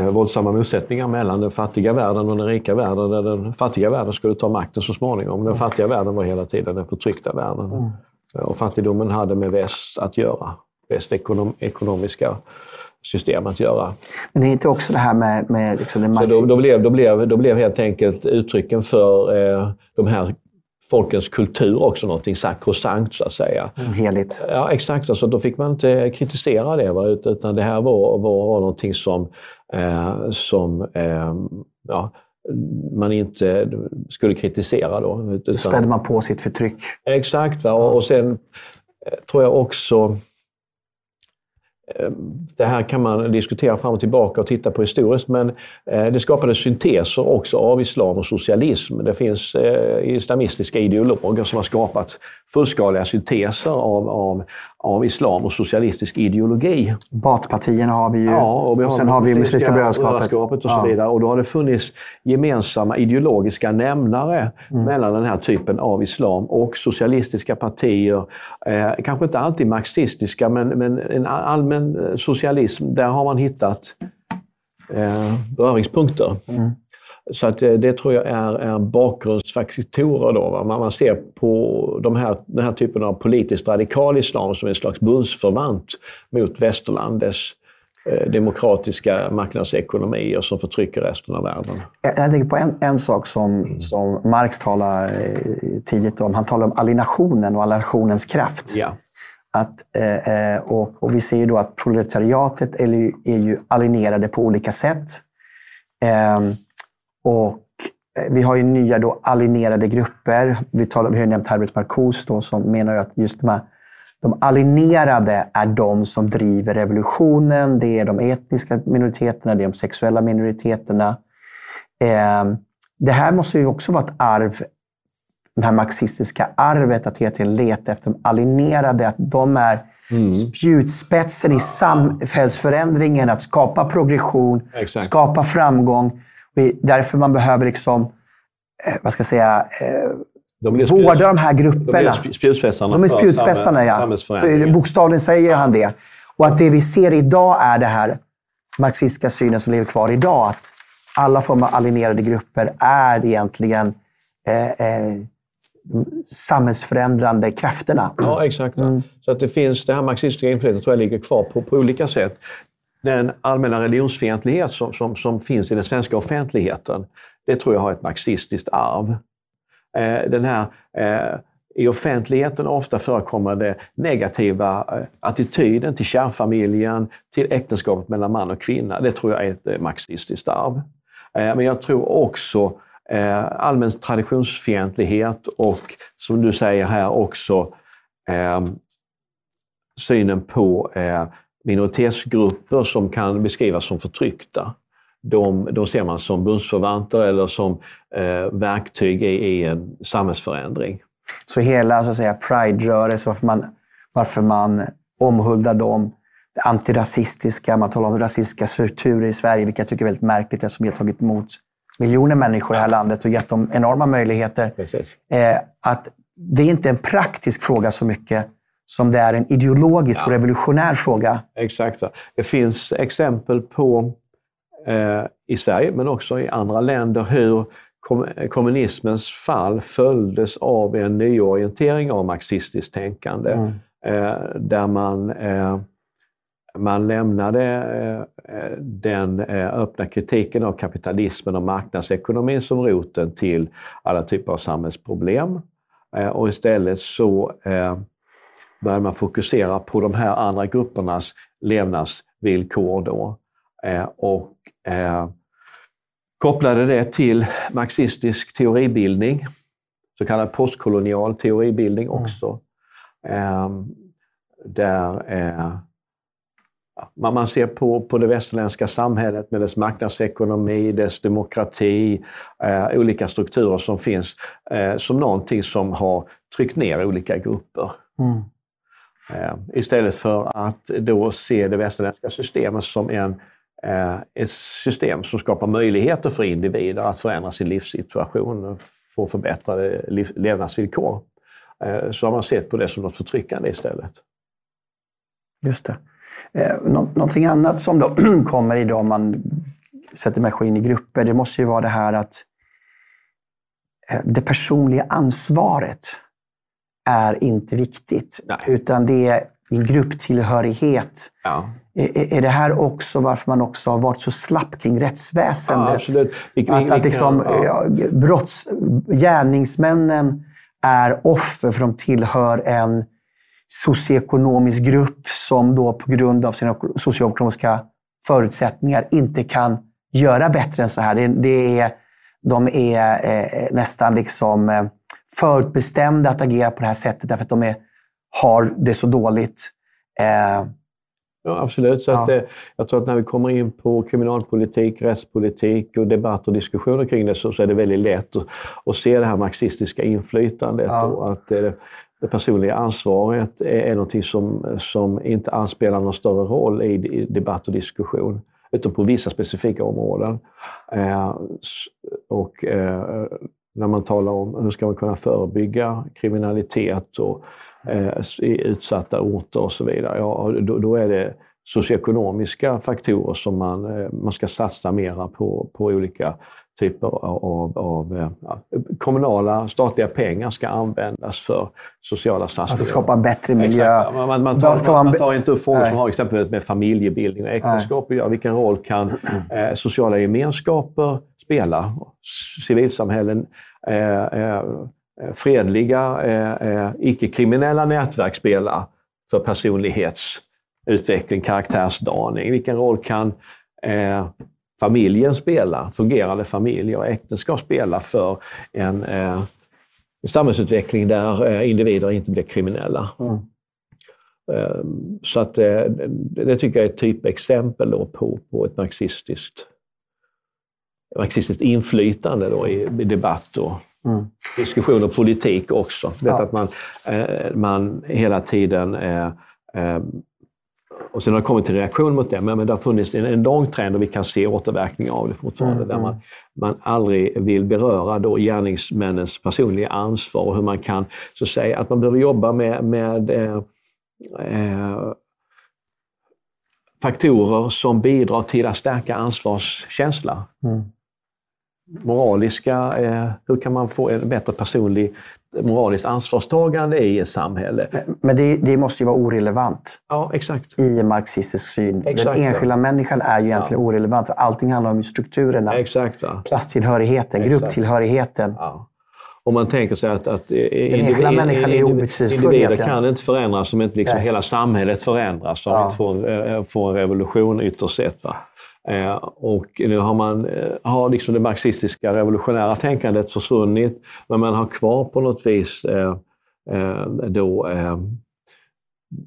eh, våldsamma motsättningar mellan den fattiga världen och den rika världen. Där den fattiga världen skulle ta makten så småningom. Den fattiga världen var hela tiden den förtryckta världen. Och fattigdomen hade med väst att göra. Väst ekonom, ekonomiska system att göra. Men det är inte också det här med, med liksom den Så då, då, blev, då, blev, då blev helt enkelt uttrycken för eh, de här folkens kultur också någonting sakrosankt så att säga. Mm, heligt. Ja, exakt. Alltså, då fick man inte kritisera det, va? utan det här var, var någonting som, eh, som eh, ja, man inte skulle kritisera. Då, utan, då spädde man på sitt förtryck. Exakt. Va? Och, och sen eh, tror jag också Ehm, det här kan man diskutera fram och tillbaka och titta på historiskt, men eh, det skapades synteser också av islam och socialism. Det finns eh, islamistiska ideologer som har skapat fullskaliga synteser av, av, av islam och socialistisk ideologi. Batpartierna har vi ju. Ja, och, vi har och sen har vi Muslimska brödraskapet. och så ja. vidare. Och då har det funnits gemensamma ideologiska nämnare mm. mellan den här typen av islam och socialistiska partier. Eh, kanske inte alltid marxistiska, men, men en allmän eh, socialism, där har man hittat eh, beröringspunkter. Mm. Så att eh, det tror jag är, är bakgrundsfaktorer. Då, va? Man, man ser på de här, den här typen av politiskt radikal islam som en slags bundsförvant mot västerlandets eh, demokratiska marknadsekonomier som förtrycker resten av världen. Jag, jag tänker på en, en sak som, som Marx talar eh, tidigt om. Han talar om alienationen och alienationens kraft. Ja. Att, eh, och, och, vi ser ju då att proletariatet är, är ju alienerade på olika sätt. Eh, och eh, vi har ju nya då alienerade grupper. Vi, talar, vi har nämnt Herbert Marcuse då, som menar att just de här de alienerade är de som driver revolutionen. Det är de etniska minoriteterna, det är de sexuella minoriteterna. Eh, det här måste ju också vara ett arv, det här marxistiska arvet, att hela tiden leta efter de alienerade, att de är mm. spjutspetsen i samhällsförändringen, att skapa progression, Exakt. skapa framgång. Därför man behöver liksom, eh, vad ska jag säga, eh, de vårda de här grupperna. De är spjutspetsarna. De är spjutspetsarna, ja. Bokstavligen säger han det. Och att det vi ser idag är det här marxistiska synen som lever kvar idag. Att alla former av alienerade grupper är egentligen eh, eh, samhällsförändrande krafterna. Ja, exakt. Mm. Så att det finns, det här marxistiska inflytandet tror jag ligger kvar på, på olika sätt den allmänna religionsfientlighet som, som, som, finns i den svenska offentligheten, det tror jag har ett marxistiskt arv. Eh, den här, eh, I offentligheten ofta förekommande negativa eh, attityden till kärnfamiljen, till äktenskapet mellan man och kvinna, det tror jag är ett eh, marxistiskt arv. Eh, men jag tror också eh, allmän traditionsfientlighet och, som du säger här också, eh, synen på eh, minoritetsgrupper som kan beskrivas som förtryckta. De, de ser man som bundsförvanter eller som eh, verktyg i, i, en samhällsförändring. Så hela så att säga, Pride-rörelsen, varför man, varför man omhuldar dem, det antirasistiska, man talar om rasistiska strukturer i Sverige, vilket jag tycker är väldigt märkligt eftersom vi har tagit emot miljoner människor i det här landet och gett dem enorma möjligheter. Eh, att det är inte en praktisk fråga så mycket som det är en ideologisk ja. och revolutionär fråga. Exakt. Det finns exempel på eh, i Sverige, men också i andra länder, hur kom kommunismens fall följdes av en nyorientering av marxistiskt tänkande. Mm. Eh, där man, eh, man lämnade eh, den eh, öppna kritiken av kapitalismen och marknadsekonomin som roten till alla typer av samhällsproblem. Eh, och istället så började man fokusera på de här andra gruppernas levnadsvillkor då. Eh, och eh, kopplade det till marxistisk teoribildning, så kallad postkolonial teoribildning mm. också. Mm. där eh, man, man ser på, på det västerländska samhället med dess marknadsekonomi, dess demokrati, eh, olika strukturer som finns, eh, som någonting som har tryckt ner olika grupper. Mm. Eh, istället för att då se det västerländska systemet som en, eh, ett system som skapar möjligheter för individer att förändra sin livssituation och få förbättrade levnadsvillkor. Eh, så har man sett på det som något förtryckande istället. Just det. Eh, någonting annat som då kommer idag om man sätter människor in i grupper, det måste ju vara det här att eh, det personliga ansvaret är inte viktigt. Nej. Utan det är grupptillhörighet. Ja. Är, är det här också varför man också har varit så slapp kring rättsväsendet? Ja, vi, vi, att, liksom, ja. brotts, gärningsmännen är offer för de tillhör en socioekonomisk grupp som då på grund av sina socioekonomiska förutsättningar inte kan göra bättre än så här. Det, det är, de är eh, nästan liksom eh, förutbestämda att agera på det här sättet därför att de är, har det så dåligt. Eh, Ja, absolut. Så ja. Att, eh, jag tror att när vi kommer in på kriminalpolitik, rättspolitik och debatt och diskussioner kring det så, så är det väldigt lätt att, att se det här marxistiska inflytandet. Ja. Och att eh, det personliga ansvaret är, är något som, som inte alls spelar någon större roll i, i debatt och diskussion utan på vissa specifika områden. Eh, och eh, när man talar om hur ska man kunna förebygga kriminalitet och eh, i utsatta orter och så vidare, ja, då, då är det socioekonomiska faktorer som man, eh, man ska satsa mera på, på olika typer av, av eh, ja, kommunala, statliga pengar ska användas för sociala satsningar. Alltså skapa en bättre miljö. Man, man, man, tar, man, man, tar, inte upp frågor som har exempelvis med familjebildning och äktenskap att göra. Vilken roll kan eh, sociala gemenskaper spela? Civilsamhällen, eh, eh, fredliga, eh, eh, icke-kriminella nätverk spela för personlighetsutveckling, karaktärsdaning? Vilken roll kan eh, familjen spela, fungerande familjer och äktenskap spela för en eh, samhällsutveckling där eh, individer inte blir kriminella? Mm. Eh, så att, eh, det tycker jag är ett typexempel då på, på ett marxistiskt, marxistiskt inflytande då i, i debatt och mm. diskussion och politik också. Ja. att man, eh, man hela tiden och sen har det kommit till reaktion mot det, men, men det har funnits en, en lång trend och vi kan se återverkningar av det fortfarande, mm, där man, mm. man aldrig vill beröra då gärningsmännens personliga ansvar och hur man kan, så att säga, att man behöver jobba med, med eh, eh, faktorer som bidrar till att stärka ansvarskänsla. Mm. Moraliska, eh, hur kan man få en bättre personlig moraliskt ansvarstagande i ett samhälle. Men det, det, måste ju vara orelevant ja, exakt. i en marxistisk syn. Exakt, Den enskilda ja. människan är ju egentligen ja. orelevant. Allting handlar om strukturerna, exakt, ja. klasstillhörigheten, exakt. grupptillhörigheten. Ja. Om man tänker sig att, att. Individer kan inte förändras om inte liksom hela samhället förändras. Om ja. inte får, eh, får en revolution ytterst sett. Va? Eh, och nu har, man, eh, har liksom det marxistiska revolutionära tänkandet försvunnit, men man har kvar på något vis eh, då,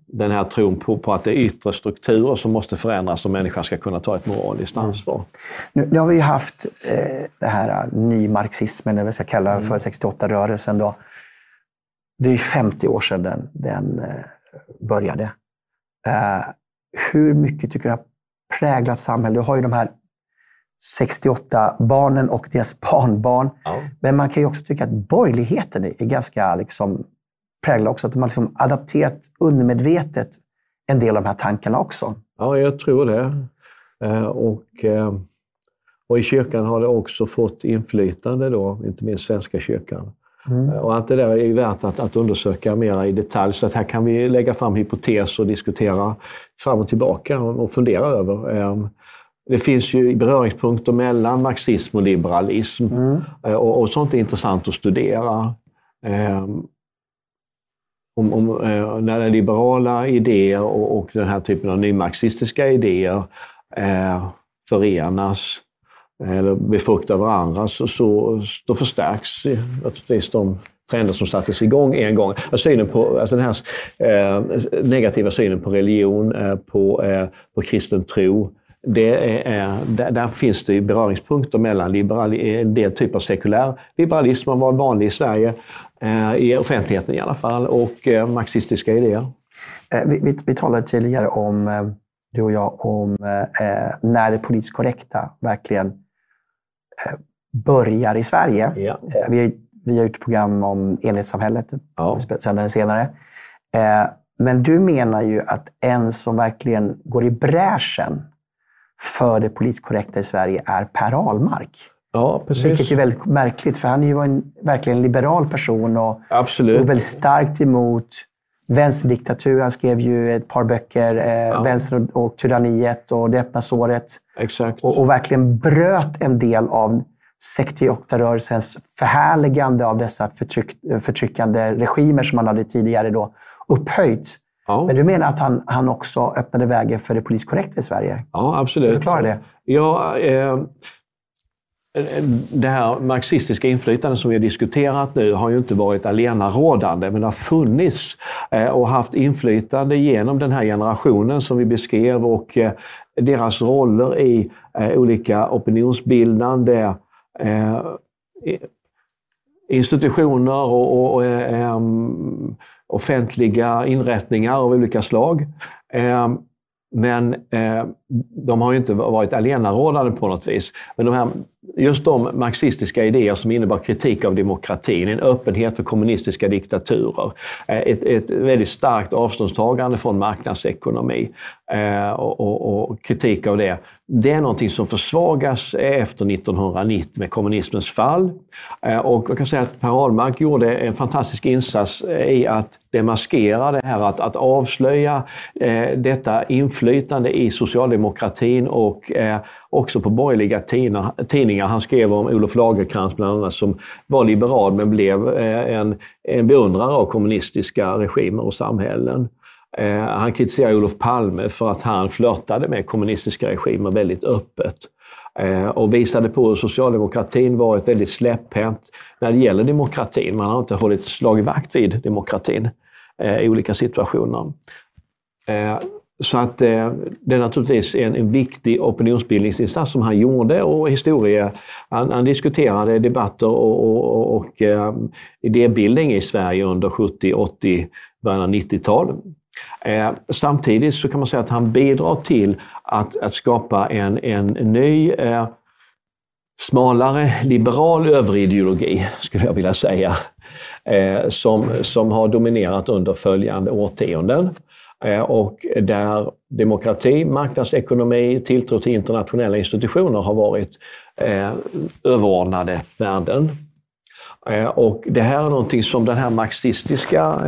den här tron på, på, att det är yttre strukturer som måste förändras om människan ska kunna ta ett moraliskt mm. ansvar. Nu, nu har vi haft det här nymarxismen, eller vad jag ska kalla det för, 68-rörelsen. Då. Det är 50 år sedan den, den började. Hur mycket tycker du präglat samhälle. Du har ju de här 68 barnen och deras barnbarn. Ja. Men man kan ju också tycka att borgerligheten är ganska liksom präglad också. Att de har liksom adapterat undermedvetet en del av de här tankarna också. Ja, jag tror det. Eh, och, eh, och i kyrkan har det också fått inflytande, då, inte minst Svenska kyrkan. Mm. Och allt det där är värt att, att undersöka mer i detalj. Så att här kan vi lägga fram hypoteser och diskutera fram och tillbaka och fundera över. Ehm, det finns ju beröringspunkter mellan marxism och liberalism mm. Eh, och, och, sånt är intressant att studera. Ehm, om, om, eh, när det liberala idéer och, och den här typen av nymarxistiska idéer eh, förenas eller befruktar varandra så, så då förstärks naturligtvis de trender som sattes igång en gång. Alltså synen på, alltså den här eh, negativa synen på religion, eh, på, eh, på kristen tro, det är, eh, där, där, finns det beröringspunkter mellan liberal, en del typer av sekulär liberalism, som var vanlig i Sverige, eh, i offentligheten i alla fall, och eh, marxistiska idéer. Eh, vi, vi, vi talade tidigare om, eh, du och jag, om eh, när det politiskt korrekta verkligen börjar i Sverige. Ja. Eh, vi, vi har gjort program om enhetssamhället ja. senare. senare. Eh, men du menar ju att en som verkligen går i bräschen för det politiskt korrekta i Sverige är Per Ahlmark. Ja, precis. Vilket är väldigt märkligt, för han är ju en verkligen liberal person och Absolut. stod väldigt starkt emot vänsterdiktatur. Han skrev ju ett par böcker, eh, ja. Vänstern och tyranniet och Det öppna såret. Exakt. Och, och, verkligen bröt en del av 68-rörelsens förhärligande av dessa förtryck, förtryckande regimer som han hade tidigare då upphöjt. Ja. Men du menar att han, han också öppnade vägen för det politiskt korrekta i Sverige? Ja, absolut. Förklara det. Ja, eh, det här marxistiska inflytandet som vi har diskuterat nu har ju inte varit alena rådande, men det har funnits eh, och haft inflytande genom den här generationen som vi beskrev och eh, deras roller i eh, olika opinionsbildande institutioner och, och offentliga inrättningar av olika slag. Men de har ju inte varit allenarådande på något vis. Men de här just de marxistiska idéer som innebar kritik av demokratin, en öppenhet för kommunistiska diktaturer, eh, ett, ett väldigt starkt avståndstagande från marknadsekonomi eh, och, och, och, kritik av det. Det är någonting som försvagas eh, efter 1990 med kommunismens fall. Och jag kan säga att Per Ahlmark gjorde en fantastisk insats i att demaskera det här, att, att avslöja detta inflytande i socialdemokratin och eh, också på borgerliga tidningar. Han skrev om Olof Lagercrantz bland annat som var liberal men blev eh, en, en beundrare av kommunistiska regimer och samhällen. Eh, han kritiserade Olof Palme för att han flörtade med kommunistiska regimer väldigt öppet eh, och visade på hur socialdemokratin varit väldigt släpphänt när det gäller demokratin. Man har inte hållit slag i vakt vid demokratin eh, i olika situationer. Eh, så att eh, det är naturligtvis en, en viktig opinionsbildningsinsats som han gjorde och historia. Han, han diskuterade debatter och, och, och, och eh, idébildning i Sverige under 70, 80, början av 90-talet. Eh, samtidigt så kan man säga att han bidrar till att, att skapa en, en ny eh, smalare liberal överideologi, skulle jag vilja säga, eh, som, som har dominerat under följande årtionden. Eh, och där demokrati, marknadsekonomi, tilltro till internationella institutioner har varit eh, överordnade värden. Eh, och det här är någonting som det här marxistiska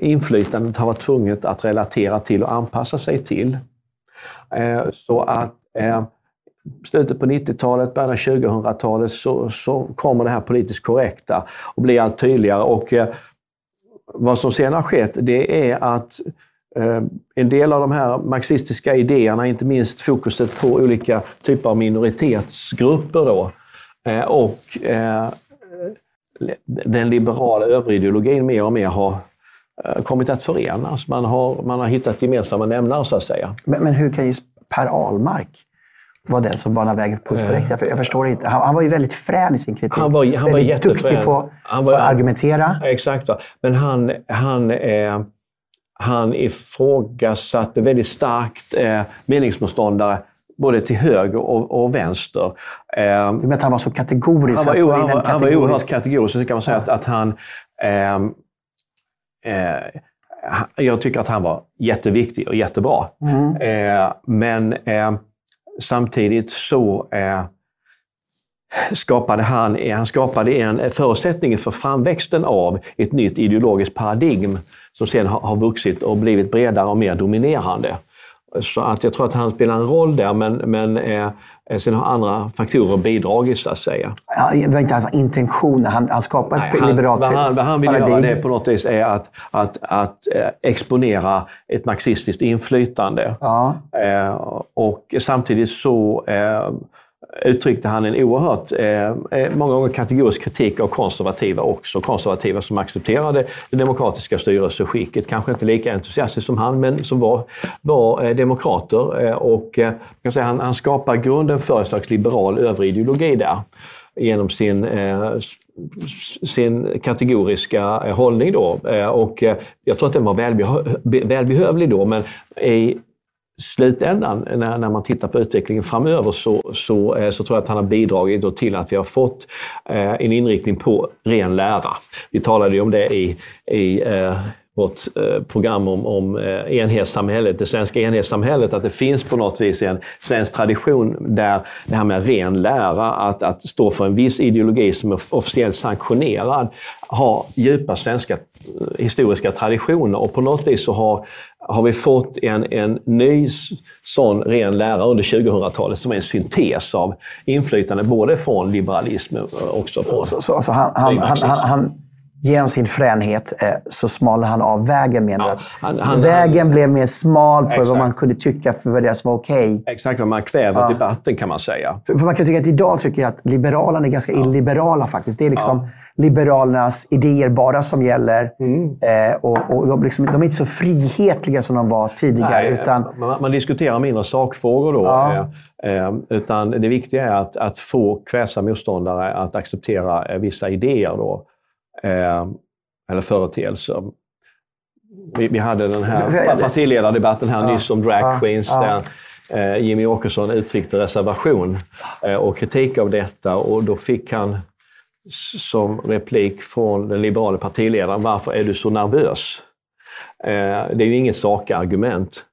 inflytandet har varit tvunget att relatera till och anpassa sig till. Så att slutet på 90-talet, början av 2000-talet så, så kommer det här politiskt korrekta och blir allt tydligare. Och vad som sedan har skett, det är att en del av de här marxistiska idéerna, inte minst fokuset på olika typer av minoritetsgrupper då, eh, och eh, den liberala överideologin mer och mer har kommit att förenas. Man har, man har hittat gemensamma nämnare så att säga. Men, men hur kan just Per Ahlmark vara den som banar vägen på korrekt? Jag, förstår inte. Han, han, var ju väldigt frän i sin kritik. Han var, han var duktig på han var, att argumentera. Exakt. Va? Men han, han eh, han ifrågasatte väldigt starkt eh, meningsmotståndare både till höger och, och vänster. Eh, du menar att han var så kategorisk? Han var, o, han, han var oerhört kategorisk. Så kan man säga ja. att, att, han... Eh, eh, jag tycker att han var jätteviktig och jättebra. Mm. Eh, men eh, samtidigt så eh, skapade han, han skapade en förutsättning för framväxten av ett nytt ideologiskt paradigm som sen har vuxit och blivit bredare och mer dominerande. Så att jag tror att han spelar en roll där, men, men eh, sen har andra faktorer bidragit så att säga. Ja, det var inte hans intention. Han, han skapade ett Nej, liberalt Vad han, vad han vill paradigm. göra det på något vis är att, att, att eh, exponera ett marxistiskt inflytande. Ja. Eh, och samtidigt så eh, uttryckte han en oerhört, eh, eh, många gånger kategorisk kritik av konservativa också. Konservativa som accepterade det demokratiska styrelseskicket. Kanske inte lika entusiastiskt som han, men som var, var eh, demokrater. Eh, och eh, kan säga, han, han skapar grunden för en slags liberal överideologi där genom sin, eh, sin kategoriska eh, hållning. Då. Eh, och jag tror att den var välbehövlig då, men i slutändan, när, när man tittar på utvecklingen framöver, så, så, eh, så tror jag att han har bidragit till att vi har fått eh, en inriktning på ren lära. Vi talade ju om det i, i eh, vårt eh, program om, om eh, enhetssamhället, det svenska enhetssamhället, att det finns på något vis en svensk tradition där det här med ren lära, att, att stå för en viss ideologi som är officiellt sanktionerad, har djupa svenska eh, historiska traditioner. Och på något vis så har har vi fått en, en ny sån ren lära under 2000-talet som är en syntes av inflytande både från liberalism och också från så, så, alltså han, han, han, han, genom sin fränhet eh, så smalnade han av vägen menar ja, han, han, Vägen han, blev mer smal för exakt. vad man kunde tycka för vad det som var okej. Okay. Exakt, man kväver ja. debatten kan man säga. För, för, man kan tycka att idag tycker jag att Liberalerna är ganska ja. illiberala faktiskt. Det är liksom. Liberalernas idéer bara som gäller. Mm. Eh, och, och de, liksom, de, är inte så frihetliga som de var tidigare. Nej, utan... man, man, diskuterar mindre sakfrågor då. Eh, eh, utan det viktiga är att, att få kväsa motståndare att acceptera eh, vissa idéer. Då eh, eller företeelser. Vi, vi, hade den här partiledardebatten här ja. nyss om drag queens. Ja. Där eh, Jimmy Åkesson uttryckte reservation eh, och kritik av detta och då fick han som replik från den liberala partiledaren, varför är du så nervös? Eh, det är ju inget sakargument.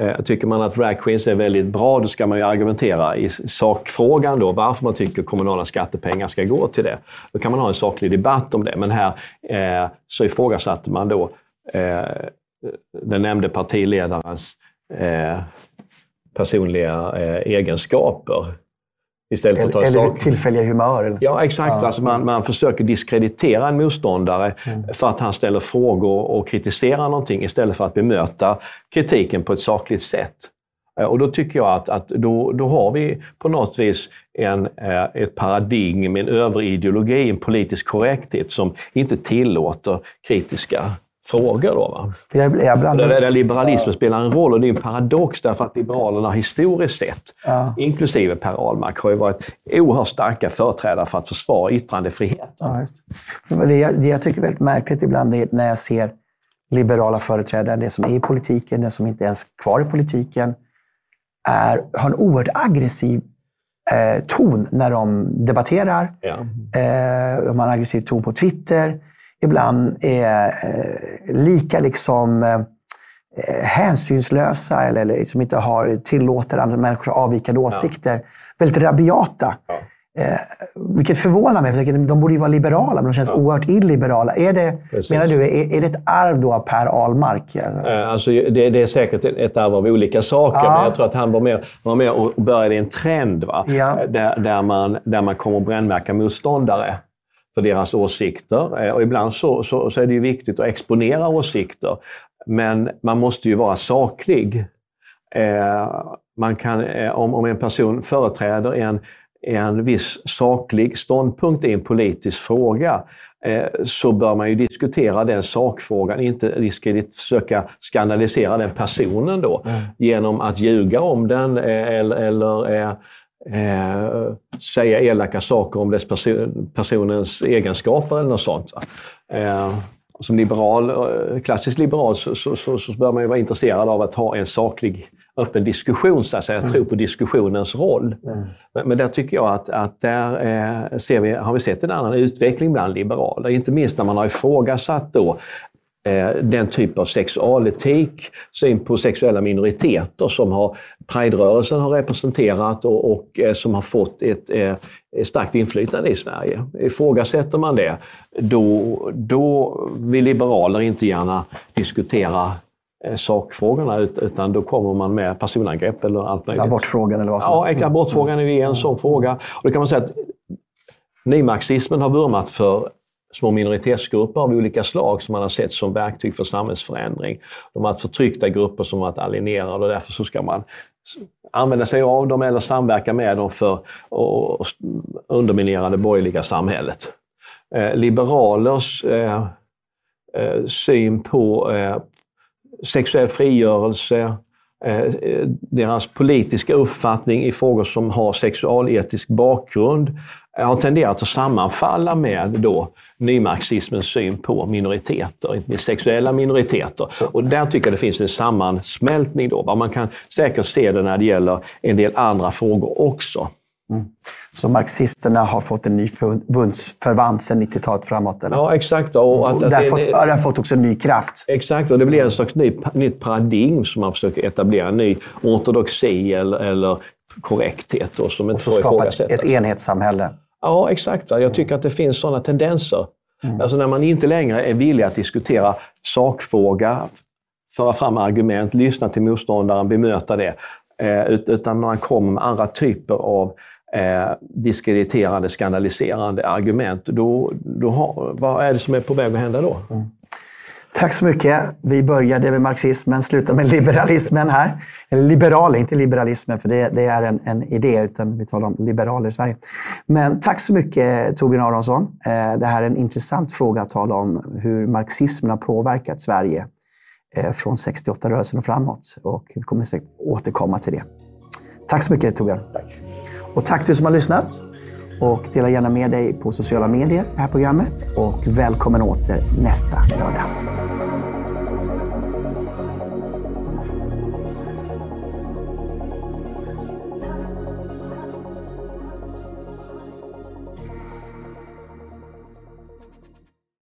Eh, tycker man att drag queens är väldigt bra, då ska man ju argumentera i sakfrågan då, varför man tycker kommunala skattepengar ska gå till det. Då kan man ha en saklig debatt om det, men här eh, så ifrågasatte man då eh, den nämnde partiledarens eh, personliga eh, egenskaper Istället för att ta eller sak... tillfälliga humör. Eller? Ja, exakt. Ja. Alltså man, man försöker diskreditera en motståndare mm. för att han ställer frågor och kritiserar någonting istället för att bemöta kritiken på ett sakligt sätt. Eh, och då tycker jag att, att då, då har vi på något vis en, eh, ett paradigm, en överideologi, en politisk korrekthet som inte tillåter kritiska frågor. Då, va? Jag, jag blandar... där, där liberalismen ja. spelar en roll och det är en paradox därför att Liberalerna historiskt sett, ja. inklusive Per Ahlmark, har ju varit oerhört starka företrädare för att försvara yttrandefriheten. Ja. Det, jag, det jag tycker är väldigt märkligt ibland är när jag ser liberala företrädare, det som är i politiken, det som inte ens är kvar i politiken, är, har en oerhört aggressiv eh, ton när de debatterar. Ja. Eh, de har en aggressiv ton på Twitter ibland är eh, lika liksom eh, hänsynslösa eller, liksom inte har, tillåter andra människor avvikande åsikter. Ja. Väldigt rabiata. Ja. Eh, vilket förvånar mig, för de borde ju vara liberala, men de känns ja. oerhört illiberala. Är det, menar du, är, är, det ett arv då av Per Ahlmark? Eh, alltså, det, det, är säkert ett arv av olika saker, ja. men jag tror att han var med, var med och började en trend va? Ja. Där, där, man, där man kommer att brännmärka motståndare för deras åsikter. Eh, och ibland så, så, så, är det ju viktigt att exponera åsikter. Men man måste ju vara saklig. Eh, man kan, eh, om, om en person företräder en, en viss saklig ståndpunkt i en politisk fråga, så bör man ju diskutera den sakfrågan, inte försöka skandalisera den personen då mm. genom att ljuga om den eller, eller eh, säga elaka saker om dess person, personens egenskaper eller något sånt. Eh, som liberal, eh, klassisk liberal så, så, så, så, bör man ju vara intresserad av att ha en saklig, öppen diskussion, så att säga. Mm. Tro på diskussionens roll. Mm. Men, men, där tycker jag att, att där eh, ser vi, har vi sett en annan utveckling bland liberaler. Inte minst när man har ifrågasatt då den typ av sexualetik, syn på sexuella minoriteter som har Pride-rörelsen har representerat och, och eh, som har fått ett, ett eh, starkt inflytande i Sverige. Ifrågasätter man det, då, då vill liberaler inte gärna diskutera sakfrågorna utan då kommer man med personangrepp eller allt möjligt. Abortfrågan eller vad som helst. Ja, abortfrågan är en sån fråga. Och då kan man säga att nymarxismen har vurmat för små minoritetsgrupper av olika slag som man har sett som verktyg för samhällsförändring. De har varit förtryckta grupper som varit alienerade och därför så ska man använda sig av dem eller samverka med dem för att underminera det borgerliga samhället. Eh, liberalers eh, eh, syn på eh, sexuell frigörelse, deras politiska uppfattning i frågor som har sexualetisk bakgrund har tenderat att sammanfalla med då nymarxismens syn på minoriteter, inte minst sexuella minoriteter. Och där tycker jag det finns en sammansmältning. Då. Man kan säkert se det när det gäller en del andra frågor också. Mm. Så marxisterna har fått en ny bundsförvant sedan 90-talet framåt? Eller? Ja, exakt. Och att, och det, fått, det har fått också en ny kraft? Exakt, och det blir en slags ny, nytt paradigm som man försöker etablera. En ny ortodoxi eller, eller korrekthet då, som inte får ifrågasättas. ett, ett enhetssamhälle? Ja, exakt. Jag tycker att det finns sådana tendenser. Mm. Alltså när man inte längre är villig att diskutera sakfråga, föra fram argument, lyssna till motståndaren, bemöta det. Eh, utan man kommer med andra typer av eh, diskrediterande, skandaliserande argument. Då, då har, vad är det som är på väg att hända då? Mm. Tack så mycket. Vi började med marxismen, slutar med liberalismen här. Eller liberal, inte liberalismen, för det, det är en, en, idé, utan vi talar om liberaler i Sverige. Men tack så mycket Torbjörn Aronsson. Eh, det här är en intressant fråga att tala om hur marxismen har påverkat Sverige eh, från 68-rörelsen och framåt. Och vi kommer säkert återkomma till det. Tack så mycket Torbjörn. Tack. Och tack du som har lyssnat. Och dela gärna med dig på sociala medier, det här programmet. Och välkommen åter nästa lördag.